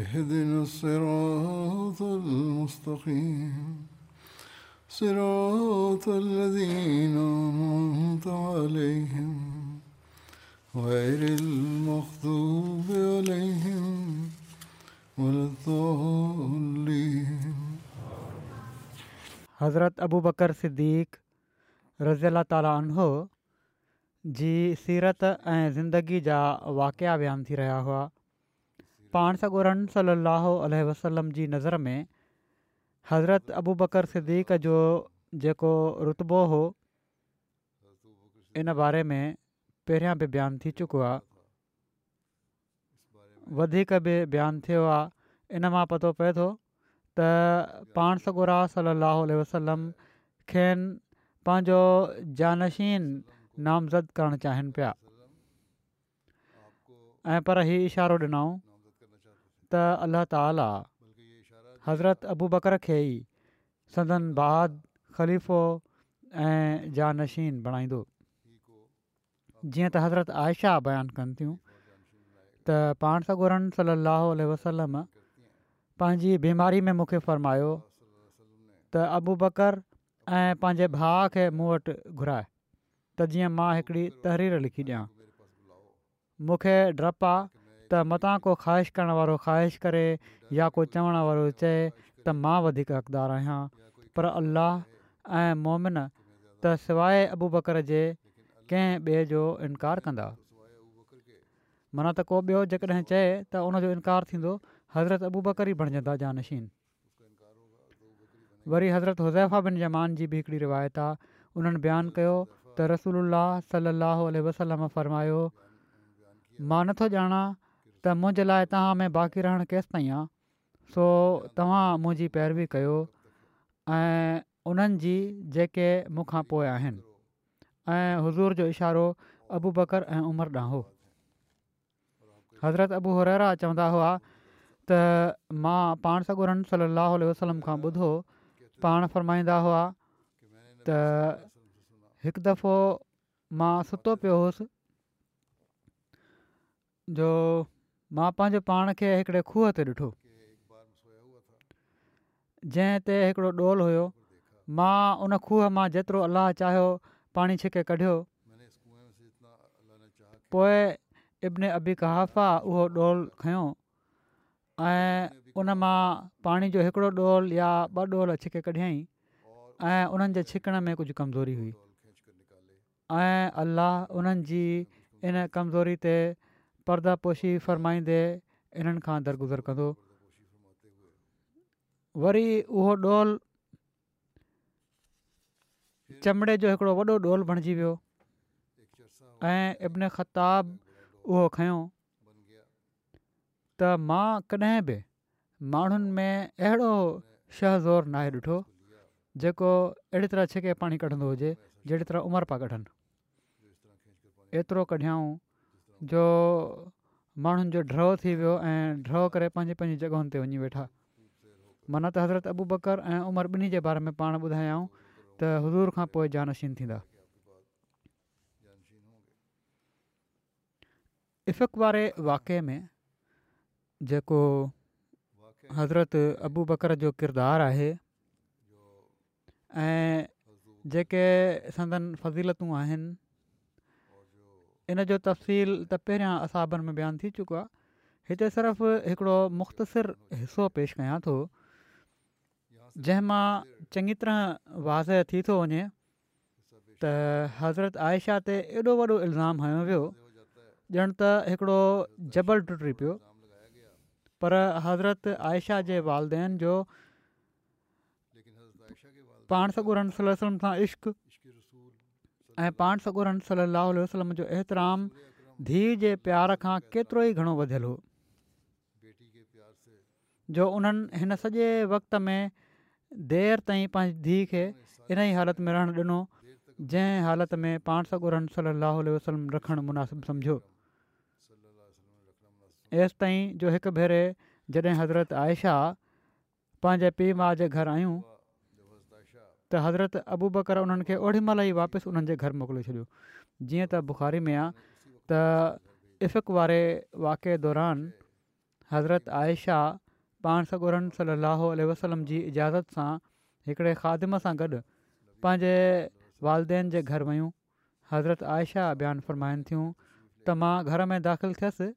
اهدنا الصراط المستقيم صراط الذين أنعمت عليهم غير المغضوب عليهم ولا الضالين حضرت ابو بکر صدیق رضی اللہ تعالیٰ عنہ جی سیرت زندگی جا واقعہ بیان تھی رہا ہوا पाण सगोरन सली अलाह वसलम जी नज़र में हज़रत अबू बकर सिद्दीक़ जो जेको रुतबो हो इन बारे में पहिरियां बि बयानु थी चुको आहे वधीक बि बयानु थियो आहे इन मां पतो पए थो त पाण सॻोरा सल अल वसलम खेनि पंहिंजो जानशीन नामज़द करणु चाहिनि पिया ऐं पर इहे इशारो ॾिनऊं त अलाह ताला हज़रत अबू बकर खे ई सदन बहाद ख़लीफ़ो ऐं जा नशीन बणाईंदो जीअं त हज़रत आयशा बयानु कनि थियूं त पाण सां ॻोरनि सलाहु वसलम पंहिंजी बीमारी में मूंखे फ़रमायो त अबू बकर ऐं पंहिंजे भाउ खे मूं वटि घुराए त जीअं मां हिकिड़ी तहरीर लिखी ॾियां मूंखे डपु आहे त मता को ख़्वाहिश करणु वारो ख़्वाहिश करे या को चवण वारो चए त मां वधीक हक़दारु आहियां पर अलाह ऐं मोमिन त सवाइ अबू बकर जे कंहिं ॿिए जो इनकार कंदा माना त को ॿियो जेकॾहिं चए त उनजो इनकार थींदो हज़रत अबू बकर ई बणजंदा जानशीन वरी हज़रत हुज़ैफा बिन जमान जी बि हिकिड़ी रिवायत आहे उन्हनि बयानु कयो त रसूल अल्ला सलाहु वसलम फरमायो मां नथो ॼाणा त मुंहिंजे लाइ तव्हां में बाक़ी रहण केसिताईं आहे सो तव्हां मुंहिंजी पैरवी कयो ऐं उन्हनि जी जेके मूंखां पोयां आहिनि हुज़ूर जो इशारो अबू बकर ऐं उमिरि ॾांहुं हज़रत अबू हररा चवंदा हुआ त मां पाण सगुरन सलाहु वसलम खां ॿुधो पाण फ़रमाईंदा हुआ त हिकु दफ़ो मां सुतो पियो हुउसि जो मां पंहिंजे पाण खे हिकिड़े खूह ते ॾिठो जंहिं ते हिकिड़ो ॾोल हुयो मां उन खूह मां जेतिरो अलाह चाहियो पाणी छिके कढियो पोइ इब्न अबी कहाफ़ा उहो डोल खंयो ऐं उन मां पाणी जो हिकिड़ो डोल या ॿ डोल छिके कढियईं ऐं उन्हनि जे छिकण में कुझु कमज़ोरी हुई ऐं अलाह उन्हनि इन कमज़ोरी ते پردا پوشی फ़रमाईंदे इन्हनि खां दरगुज़र कंदो वरी उहो डोल चमड़े जो हिकिड़ो वॾो डोल बणिजी वियो ऐं इब्न ख़ताबु उहो खयो त मां कॾहिं बि माण्हुनि में अहिड़ो शहज़ोर ज़ोरु नाहे ॾिठो जेको अहिड़ी तरह छिके पाणी कढंदो हुजे जहिड़ी तरह उमिरि पिया कढनि एतिरो कढियाऊं जो माण्हुनि जो ड्रव थी वियो ऐं ड्रव करे पंहिंजी पंहिंजी जॻहियुनि ते वञी वेठा माना त हज़रत अबू बकर ऐं उमिरि ॿिन्ही जे बारे में पाण ॿुधायऊं त हुज़ूर खां पोइ जानशीन थींदा इफ़क़ वारे वाक़े में जेको हज़रत अबू बकर जो किरदारु आहे ऐं जेके संदनि फज़ीलतूं आहिनि इन जो तफ़सील त पहिरियां असाबनि में बयानु थी चुको आहे हिते सिर्फ़ु हिकिड़ो मुख़्तसिर हिसो पेश कयां थो जंहिंमां चङी तरह वाज़ थी थो वञे त हज़रत आयशा ते एॾो वॾो इल्ज़ाम हयो वियो ॼण त हिकिड़ो जबल टुटी पियो पर हज़रत आयशा जे वालदेन जो पाण सगुरनि सां इश्क़ु ऐं पाण सॻोरनि सलाहु वसलम जो एतिराम धीउ जे प्यार खां केतिरो ई घणो वधियलु हुओ जो उन्हनि हिन सॼे वक़्त में देरि ताईं पंहिंजी धीउ खे इन ई हालति में रहणु ॾिनो जंहिं हालति में पाण सॻु सलाहु वसलम रखणु मुनासिबु सम्झो एसिताईं जो हिकु भेरे जॾहिं हज़रत आयशा पंहिंजे पीउ माउ जे घर आहियूं त हज़रत अबूबकर उन्हनि खे ओॾी महिल ई वापसि उन्हनि जे घर मोकिले छॾियो जीअं त बुख़ारी में आहे त इफ़क़ वारे वाक़े दौरान हज़रत आयशा पाण सगोरन सलाहु वसलम जी इजाज़त सां हिकिड़े खादिम सां गॾु पंहिंजे वालदेन जे घर वयूं हज़रत आयशा बयानु फ़रमाइनि थियूं त मां घर में दाख़िलु थियसि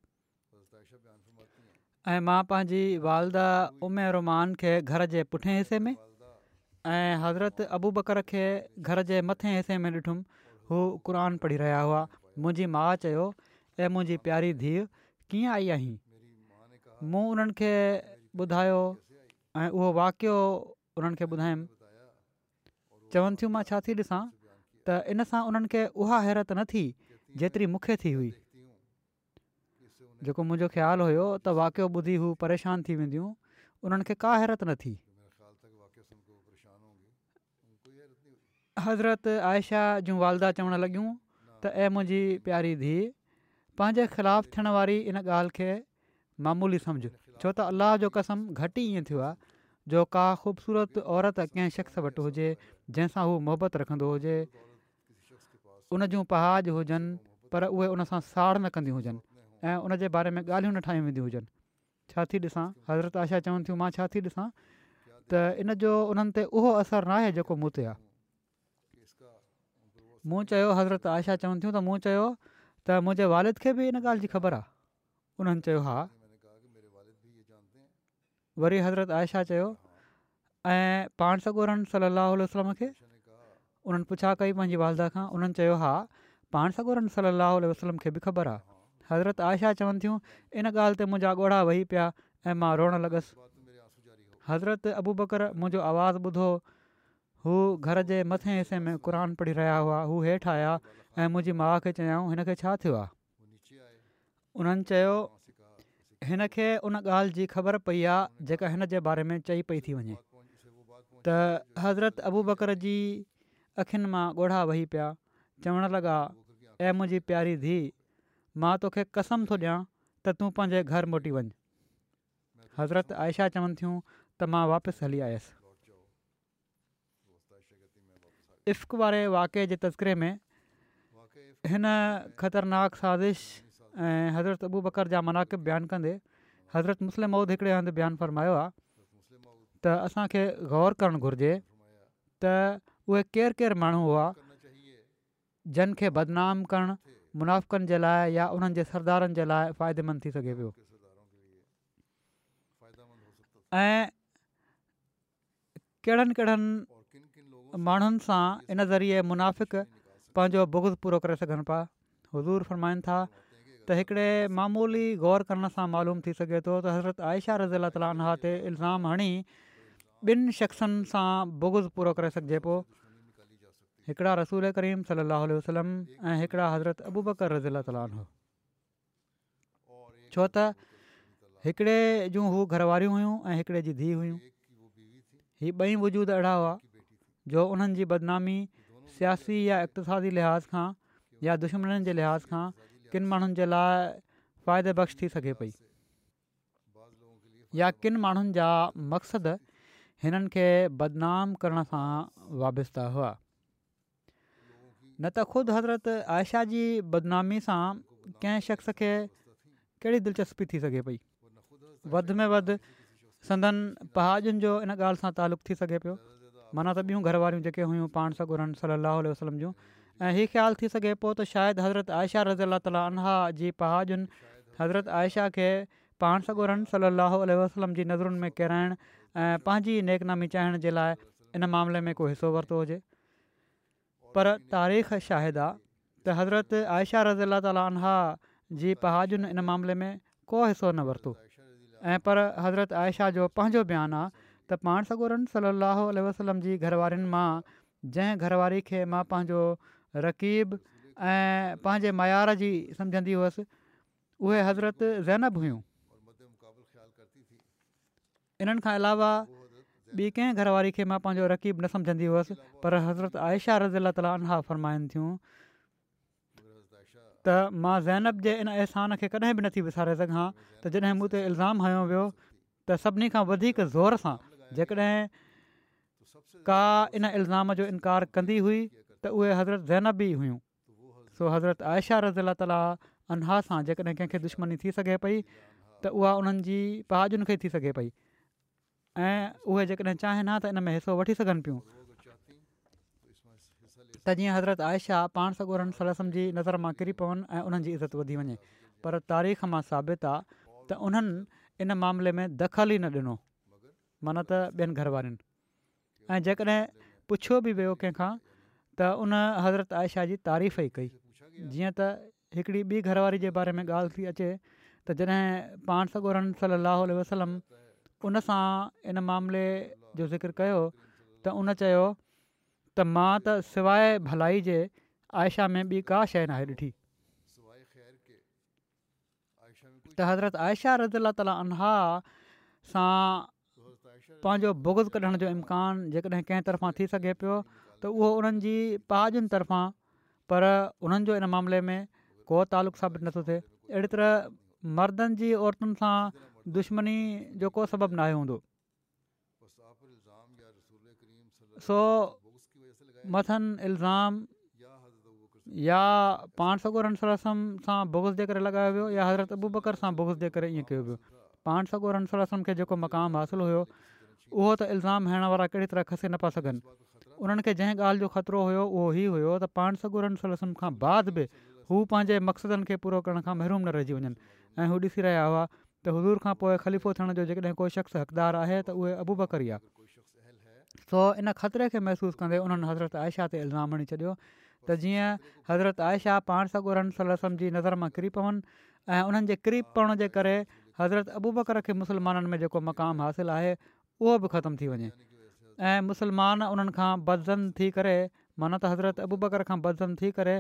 ऐं मां पंहिंजी वालदा उमे रुमान खे घर जे पुठियां हिसे में ऐं हज़रत अबू बकर खे घर जे मथे हिसे में ॾिठुमि हू क़ुर पढ़ी रहिया हुआ मुंहिंजी माउ चयो ऐं मुंहिंजी प्यारी धीअ कीअं आई आहीं मूं उन्हनि खे ॿुधायो ऐं उहो वाक़ियो उन्हनि खे ॿुधायमि चवनि थियूं मां छा थी ॾिसां त इन सां उन्हनि खे उहा हैरत न थी जेतिरी मूंखे थी हुई जेको मुंहिंजो ख़्यालु हुयो त वाक़ियो ॿुधी हू परेशान थी वेंदियूं उन्हनि का हैरत न थी हज़रत आयशा जूं वालदा चवणु लॻियूं त ऐं मुंहिंजी प्यारी धीउ पंहिंजे ख़िलाफ़ु थियण वारी इन ॻाल्हि खे मामूली सम्झो छो त अलाह जो कसम घटि ईअं थियो आहे जो का ख़ूबसूरत औरत कंहिं शख़्स वटि हुजे जंहिंसां हू मोहबत रखंदो हुजे उन जूं पहाज हुजनि पर उहे उनसां साड़ न कंदियूं हुजनि ऐं उनजे बारे में ॻाल्हियूं न ठाहियूं वेंदियूं हुजनि छा थी ॾिसां हज़रत आयशा चवनि थियूं मां छा थी ॾिसां त इन जो उन्हनि ते उहो असरु न आहे जेको मूं ते आहे मूं चयो हज़रत आयशा चवनि थियूं त मूं चयो त मुंहिंजे खे बि इन ॻाल्हि जी ख़बर आहे उन्हनि चयो हा वरी हज़रत आयशा चयो ऐं पाण सॻोरनि सलाहु वसलम खे उन्हनि पुछा कई पंहिंजी वालदा खां उन्हनि चयो हा पाण सॻोरनि सलाह वसलम खे बि ख़बर आहे हज़रत आयशा चवनि थियूं इन ॻाल्हि ते मुंहिंजा ॻोढ़ा वेही पिया ऐं मां रोअण लॻसि हज़रत अबू बकर मुंहिंजो आवाज़ु ॿुधो हू घर जे मथे हिसे में क़रान पढ़ी रहिया हुआ हू हेठि आया ऐं मुंहिंजी माउ खे चयाऊं हिनखे छा थियो आहे उन्हनि चयो हिनखे उन ॻाल्हि जी ख़बर पई आहे जेका हिन जे बारे में चई पई थी वञे त हज़रत अबू बकर जी अखियुनि मां ॻोढ़ा वही पिया चवणु लॻा ऐं मुंहिंजी प्यारी धीउ मां तोखे कसम थो ॾियां त तूं पंहिंजे घर मोटी वञ हज़रत आयशा चवनि थियूं त मां वापसि हली आयसि इफ़्क वारे वाक़े जे तस्करे में हिन ख़तरनाक साज़िश ऐं हज़रत अबू बकर जा मनाक़िब बयानु कंदे हज़रत मुस्लिम मौद हिकिड़े हंधि बयानु फ़रमायो आहे त असांखे गौर करणु घुर्जे त उहे केरु केरु माण्हू हुआ जिन खे बदनाम करणु मुनाफ़क़नि जे लाइ या उन्हनि जे सरदारनि जे लाइ फ़ाइदेमंद थी सघे पियो ऐं कहिड़नि कहिड़नि माण्हुनि सां इन ज़रिए मुनाफ़िक पंहिंजो बोगुज़ पूरो करे सघनि पिया हज़ूर फरमाइनि था त हिकिड़े मामूली ग़ौर करण सां मालूम थी सघे थो त हज़रत आयशा रज़ीला तलान ते इल्ज़ाम हणी ॿिनि शख़्सनि सां बोगुज़ पूरो करे सघिजे पियो हिकिड़ा रसूल करीम सलाहु वसलम ऐं हिकिड़ा हज़रत अबूबकर रज़ीला तलान छो त हिकिड़े जूं हू घरवारियूं हुयूं ऐं हिकिड़े जी हुयूं हीअ ॿई वजूद अहिड़ा हुआ जो उन्हनि जी बदनामी सियासी या इक़्तसादी लिहाज़ खां या दुश्मन जे लिहाज़ खां किन माण्हुनि जे लाइ फ़ाइदेब़्श थी सघे पई या किन माण्हुनि जा मक़सदु हिननि खे बदनाम करण सां वाब्ता हुआ न त ख़ुदि हज़रत आयशा जी बदनामी सां कंहिं शख़्स खे कहिड़ी दिलचस्पी थी सघे पई वधि में वधि संदनि पहाजनि जो इन ॻाल्हि सां तालुक़ु थी सघे पियो माना त ॿियूं घरवारियूं जेके हुयूं पाण सां घुरनि सलाह वसलम जूं ऐं हीअ ख़्यालु थी सघे पोइ त शायदि हज़रत आयशा रज़ा तालीना जी पहाजन हज़रत आयशा खे पाण सां गुरनि सलाहु वसलम जी नज़रुनि में किराइणु ऐं पंहिंजी नेकनामी चाहिण जे लाइ इन मामले में को हिसो वरितो हुजे पर तारीख़ शाहिद आहे त हज़रत आयशा रज़ा ताला आनह जी पहाजनि इन मामले में को हिसो न वरितो ऐं पर हज़रत आयशा जो पंहिंजो बयानु आहे त पाण सगोरनि सली अलसलम जी घरवारियुनि मां जंहिं घरवारी खे मां पंहिंजो रकीब ऐं पंहिंजे मयार जी सम्झंदी हुयसि उहे हज़रत ज़ैनब हुयूं इन्हनि खां अलावा ॿी कंहिं घरवारी खे मां पंहिंजो रक़ीब न सम्झंदी हुयसि पर हज़रत आयशा रज़ी अला तालीहा फरमाइनि थियूं त मां ज़ैनब जे इन अहसान खे कॾहिं बि नथी विसारे सघां त जॾहिं मूं ते इल्ज़ाम हयो वियो त सभिनी खां वधीक ज़ोर सां जेकॾहिं का इन इल्ज़ाम जो इनकार कंदी हुई त उहे हज़रत ज़ैनब ज़ैनबी हुयूं सो हज़रत आयशा रज़ी लाइ ताली अन्ह सां जेकॾहिं कंहिंखे दुश्मनी थी सघे पई त उहा उन्हनि जी पहाजुनि खे थी सघे पई ऐं उहे जेकॾहिं चाहिनि हा त इन में हिसो वठी सघनि पियूं त जीअं हज़रत आयशा पाण सॻो सलसम जी नज़र मां किरी पवनि ऐं उन्हनि जी इज़त वधी वञे पर तारीख़ मां साबित आहे त उन्हनि इन मामले में दख़ल ई न ॾिनो माना त ॿियनि घर वारियुनि ऐं जेकॾहिं पुछियो बि वियो कंहिं त उन हज़रत आयशा जी तारीफ़ ई कई जीअं त हिकिड़ी ॿी घरवारी जे बारे में ॻाल्हि थी अचे त जॾहिं पाण सॻोरन सली अलाह वसलम उनसां इन मामले जो ज़िकर कयो त उन चयो त मां त सवाइ भलाई जे आयशा में ॿी का शइ नाहे ॾिठी त हज़रत आयशा रज़ा ताला सां पंहिंजो बोगुज़ कढण जो इम्कान जेकॾहिं कंहिं तरफ़ां थी सघे पियो त उहो उन्हनि जी पहाजनि तरफ़ां पर उन्हनि जो इन मामले में को तालुक़ु साबित नथो थिए अहिड़ी तरह मर्दनि जी औरतुनि सां दुश्मनी जो को सबबु न हूंदो सो मथनि इल्ज़ाम या पाण सगोरसम सां बोगुज़ जे करे लॻायो वियो या हज़रत अबू बकर सां बोगुस जे करे ईअं कयो वियो पाण सगोरसम खे जेको मक़ामु हासिलु हुयो उहो त इल्ज़ाम हरण वारा कहिड़ी तरह खसे न पिया सघनि उन्हनि खे जंहिं ॻाल्हि जो ख़तरो हुयो उहो ई हुयो त पाण सागरनि सलसम खां बाद बि हू पंहिंजे मक़सदनि खे पूरो करण खां महरूम न रहिजी वञनि ऐं हू ॾिसी रहिया हुआ त हज़ूर खां पोइ ख़लीफ़ो थियण जो जेकॾहिं को शख़्स हक़दारु आहे त उहे अबू बकरी आहे सो इन ख़तरे खे महसूसु कंदे उन्हनि हज़रत आयशा ते इल्ज़ाम हणी छॾियो त जीअं हज़रत आयशा पाण सागरनि सलसम जी नज़र मां किरी पवनि ऐं उन्हनि जे किरी पवण जे करे हज़रत अबूबकर खे में जेको मक़ाम हासिलु आहे उहो बि ख़तमु थी वञे ऐं मुसलमान उन्हनि खां बदज़म थी करे माना त हज़रत अबू बकर खां बदज़म थी करे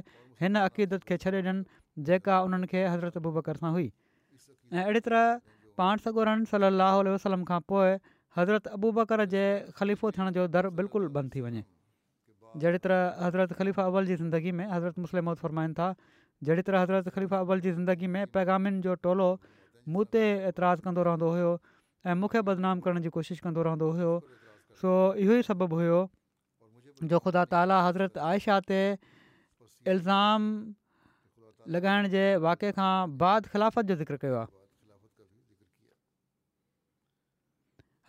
हिन अक़ीदत खे छॾे ॾियनि जेका उन्हनि खे हज़रत अबू बकर सां हुई ऐं अहिड़ी तरह पाण सॻुरनि सलाहु आल वसलम खां पोइ हज़रत अबू बकर जे ख़लीफ़ो थियण जो दर बिल्कुलु बंदि थी वञे जहिड़ी तरह हज़रत ख़लीफ़ा अवल जी ज़िंदगी में हज़रत मुस्लिम फरमाइनि था जहिड़ी तरह हज़रत ख़लीफ़ा अवल जी ज़िंदगी में पैगामिन जो टोलो मूं ते एतिराज़ु कंदो रहंदो हुयो ऐं मूंखे बदनाम करण जी कोशिशि कंदो रहंदो हुयो सो इहो ई सबबु हुयो जो ख़ुदा ताला हज़रत आयशा ते इल्ज़ाम लॻाइण जे वाक़े खां बाद ख़िलाफ़त जो ज़िक्र कयो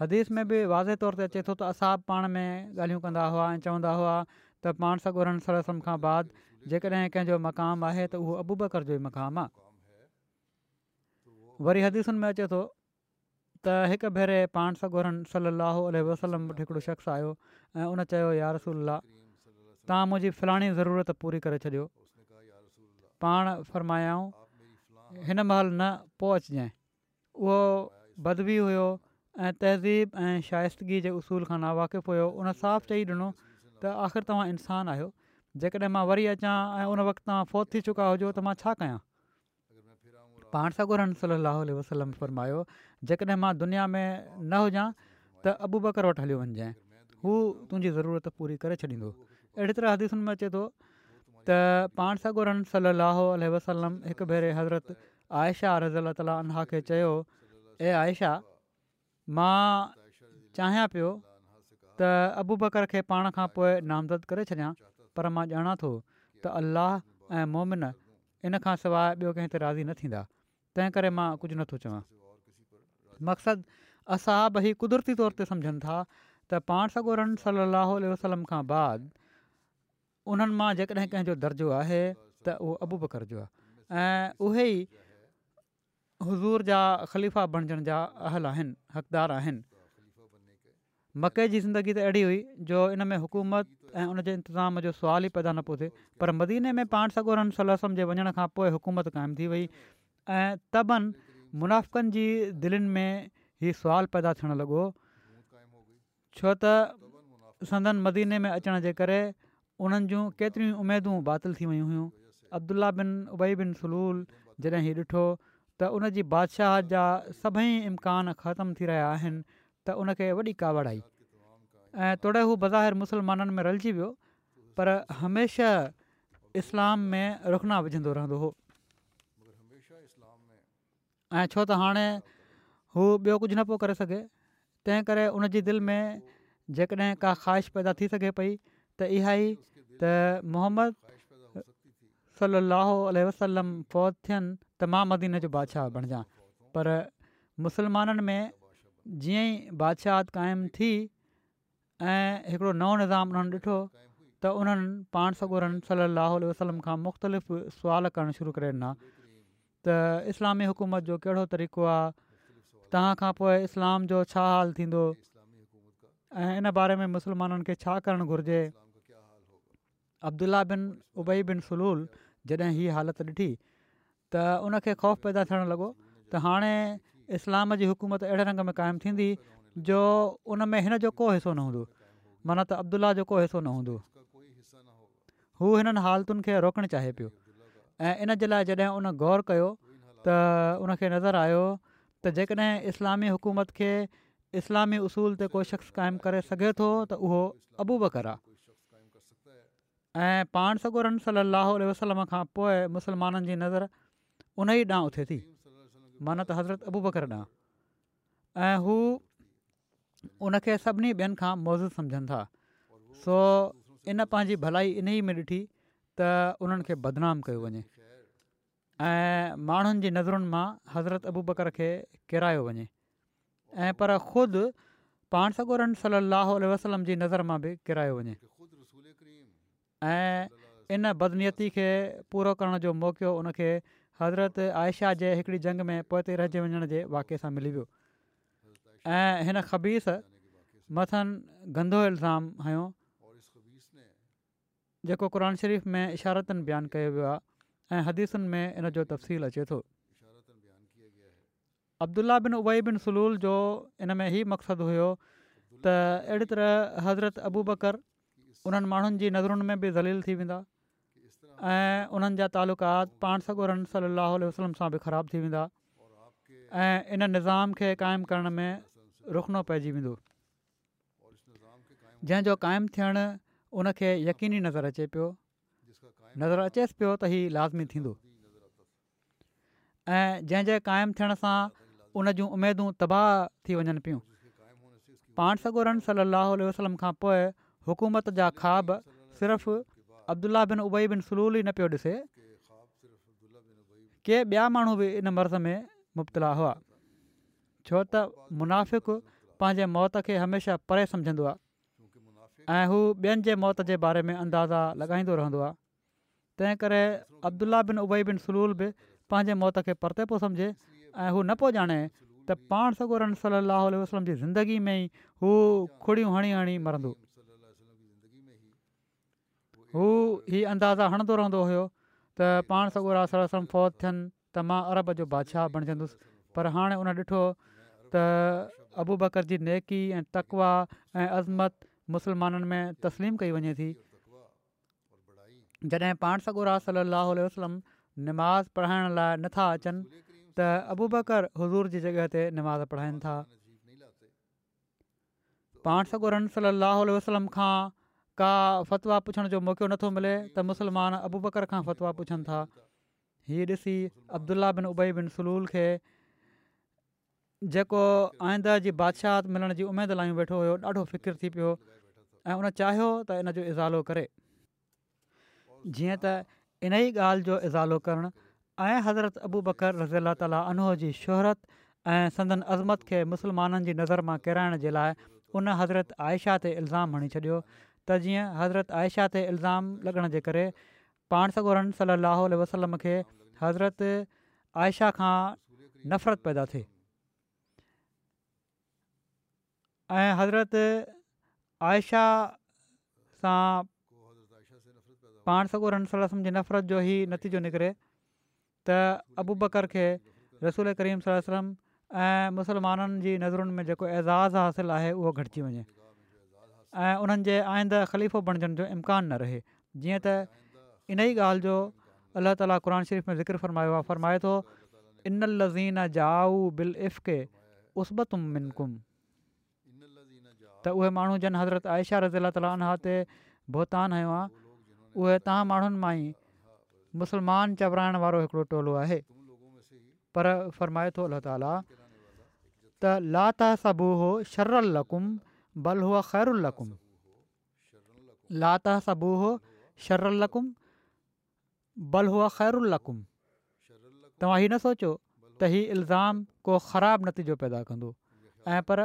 हदीस में बि वाज़े तौर ते अचे थो त असां पाण में ॻाल्हियूं कंदा हुआ ऐं चवंदा हुआ त पाण सां सरसम सड़ खां बाद जेकॾहिं कंहिंजो मक़ामु आहे त उहो अबूबकर जो ई मक़ाम आहे वरी हदीसुनि में अचे थो त हिकु भेरे पाण साॻोर सलाहु वसलम हिकिड़ो शख़्स आयो ऐं उन चयो यार तव्हां मुंहिंजी फलाणी ज़रूरत पूरी करे छॾियो पाण फ़रमायाऊं हिन महिल न पोइ अचजांइ उहो बदबी हुयो ऐं तहज़ीब ऐं शाइस्तगी जे उसूल खां ना वाक़िफ़ु हुयो उन साफ़ु चई ॾिनो त आख़िर तव्हां इंसानु आहियो जेकॾहिं मां वरी अचां ऐं उन वक़्तु तव्हां फोत थी चुका हुजो त मां छा कयां पाण सागरहयो जेकॾहिं मां दुनिया में न हुजां त अबू बकर वटि हली वञजांइ हू तुंहिंजी ज़रूरत पूरी करे छॾींदो अहिड़ी तरह हदिसुनि में अचे थो त पाण सां गुड़ सलाहु अलह वसलम हिकु भेरे हज़रत आयशा रज़ अलाह ताल्हा खे चयो ए आयशा मां चाहियां पियो त अबू बकर खे पाण खां पोइ नामज़द करे छॾियां पर मां ॼाणा थो त अल्लाह ऐं मोमिन इन खां सवाइ ॿियो कंहिं ते राज़ी न थींदा तंहिं करे मां कुझु नथो चवां मक़सदु असां ॿई कुदरती तौर ते समुझनि था त पाण सागोरम सलाहु वसलम खां बाद उन्हनि मां जेकॾहिं कंहिंजो दर्जो आहे त उहो अबूब करजो आहे ऐं हज़ूर जा ख़लीफ़ा बणजण जा अहल आहिनि हक़दार आहिनि मकई जी ज़िंदगी त अहिड़ी हुई जो इन में हुकूमत ऐं उन जे इंतिज़ाम जो सुवालु ई पैदा न पियो थिए पर मदीने में पाण सागोरमसल जे वञण खां पोइ हुकूमत क़ाइमु थी वई ऐं तबनि मुनाफ़क़नि जी दिलनि में हीउ सुवाल पैदा थियणु लॻो छो त संदन मदीने में अचण जे करे उन्हनि जूं केतिरियूं उमेदूं बातिल थी वियूं हुयूं अब्दुला बिन उबई बिन सलूल जॾहिं हीउ ॾिठो त उन जी बादशाह जा सभई इम्कान ख़तमु थी रहिया आहिनि त उनखे वॾी कावड़ आई ऐं तोड़े हू बज़ाहिर मुसलमाननि में रलजी वियो पर हमेशह इस्लाम में रुखना विझंदो रहंदो हो ऐं छो त हाणे हू ॿियो कुझु न पियो करे सघे तंहिं करे उन जी दिलि में जेकॾहिं का ख़्वाहिश पैदा थी सघे पई त इहा ई त मोहम्मद सलाहु वसलम फ़ौज थियनि त मां मदीन जो बादशाह बणिजां पर मुसलमाननि में जीअं ई बादशाह क़ाइमु थी ऐं हिकिड़ो नओं निज़ाम उन्हनि ॾिठो त उन्हनि पाण सगोरनि सलाहु वसलम खां मुख़्तलिफ़ु सुवाल करणु शुरू करे ॾिना त इस्लामी हुकूमत जो कहिड़ो तरीक़ो आहे तव्हां खां पोइ इस्लाम जो छा हाल थींदो इन बारे में मुस्लमाननि खे छा करणु घुरिजे अब्दुला बिन उबई बिन सुलूल जॾहिं हीअ हालति ॾिठी त उनखे ख़ौफ़ पैदा थियणु लॻो त हाणे इस्लाम जी हुकूमत अहिड़े रंग में क़ाइमु थींदी जो उन में हिन जो को हिसो न हूंदो माना त अब्दुला जो को हिसो न हूंदो हू हिननि हालतुनि खे रोकणु चाहे पियो ऐं इन जे लाइ जॾहिं उन ग़ौर कयो त उनखे नज़र आयो त जेकॾहिं इस्लामी हुकूमत खे इस्लामी उसूल ते को शख़्स क़ाइमु करे सघे थो त उहो अबू बकर आहे ऐं पाण सगुरन सलाहु वसलम खां पोइ मुस्लमाननि जी नज़र उन ई ॾांहुं उथे थी मान त हज़रत अबू बकर ॾांहुं ऐं हू उनखे सभिनी ॿियनि खां मौज़ू सम्झनि था सो इन पंहिंजी भलाई इन ई में ॾिठी त उन्हनि खे बदनाम कयो वञे ऐं माण्हुनि जी नज़रुनि मां हज़रत अबू बकर खे किरायो वञे ऐं पर ख़ुदि पाण सगोरन सली अलाह वसलम जी नज़र मां बि किरायो वञे ऐं इन बदनीती खे पूरो करण जो मौक़ो उनखे हज़रत आयशा जे हिकिड़ी जंग में पोइते रहिजी वञण जे वाकिए सां मिली वियो ऐं हिन ख़बीस मथनि गंदो इल्ज़ाम हयो जेको क़ुर शरीफ़ में इशारतनि बयानु कयो वियो आहे ऐं हदीसुनि में इन जो तफ़सील अचे थो अब्दुला बिन उबई बिन सलूल जो इन में ही मक़सदु हुयो त अहिड़ी तरह हज़रत अबू बकर उन्हनि माण्हुनि जी नज़रुनि में बि ज़लील थी वेंदा ऐं उन्हनि जा तालुकात पाण सगुरनि सली वसलम सां बि ख़राब थी वेंदा ऐं इन निज़ाम खे क़ाइमु करण में रुखनो पइजी वेंदो जंहिंजो क़ाइमु थियणु उनखे यकीनी नज़र अचे पियो नज़र अचेसि पियो त हीउ लाज़मी थींदो ऐं जंहिंजे क़ाइमु थियण सां उन जूं उमेदूं तबाह थी वञनि पियूं पाण सगोरन सलाहु वसलम खां पोइ हुकूमत जा ख़्वाब सिर्फ़ु अब्दुला बिन उबई बिन सलूल ई न पियो ॾिसे के ॿिया माण्हू बि इन मर्ज़ में मुबतला हुआ छो त मुनाफ़िक़ु पंहिंजे मौत खे हमेशह परे समुझंदो आहे ऐं हू ॿियनि जे मौत जे बारे में अंदाज़ा लॻाईंदो रहंदो आहे तंहिं करे अब्दुला बिन उबई बिन सलूल बि पंहिंजे मौत खे परिते पियो सम्झे ऐं हू न पियो ॼाणे त पाण सगोर सली अलाह वसलम जी ज़िंदगी में ई हू खुड़ियूं हणी हणी मरंदो हू ही अंदाज़ा हणंदो रहंदो हुयो त पाण सॻो फौत थियनि त मां अरब जो बादशाह बणिजंदुसि पर हाणे हुन ॾिठो त अबू बकर जी नेकी ऐं तकवा ऐं अज़मत मुसलमाननि में तस्लीम कई वञे थी जॾहिं पाण सगुरा सलाह वसलम नमाज़ पढ़ाइण लाइ नथा अचनि त अबु बकर हज़ूर जी जॻह ते निमाज़ पढ़ाइनि था पाण सगुर सल लह वसलम खां का फ़तवा पुछण जो मौक़ो नथो मिले त मुसलमान अबु बकर खां फ़तवा पुछनि था हीअ ॾिसी अब्दुला बिन उबई बिन सलूल खे जेको आईंद जी बादशाह मिलण जी उमेदु लाइ वेठो हुओ ॾाढो फ़िकिरु थी पियो ऐं उन चाहियो त इन जो इज़ालो करे जीअं त इन ई ॻाल्हि जो इज़ालो करणु हज़रत अबू बकर रज़ी अला ताली उनोह जी शोहरत ऐं संदन अज़मत खे मुस्लमाननि जी नज़र मां किराइण जे लाइ उन हज़रत आयशा ते इल्ज़ाम हणी छॾियो त जीअं हज़रत आयशा ते इल्ज़ाम लॻण जे करे पाण सगोरन रन सलाहु वसलम खे हज़रत आयशा खां नफ़रत पैदा थिए ऐं हज़रत आयशा सां पाण सगूरम जी नफ़रत जो ई नतीजो निकिरे त अबू बकर खे रसूल करीम सलम ऐं मुसलमाननि जी नज़रुनि में जेको एज़ाज़ हासिलु आहे उहो घटिजी वञे ऐं उन्हनि जे आईंद ख़लीफ़ो बणजण जो इम्कान न रहे जीअं त इन ई ॻाल्हि जो अल्ला ताला क़ुर शरीफ़ में ज़िक्र फरमायो आहे फ़रमाए थो इन लज़ीन जाऊ बिल इफ़ के उसतुम मिनकुम त उहे माण्हू जन हज़रत आयशा रज़ीला ताला ते भोतान आयो आहे उहे तव्हां माण्हुनि मां ई मुस्लमान चवराइण वारो हिकिड़ो टोलो आहे पर फरमाए थो अला ताला त ला तहूहो होता हो शरल बल हुआ ख़ैरु तव्हां हीउ न सोचो त हीउ इल्ज़ाम को ख़राबु नतीजो पैदा कंदो ऐं पर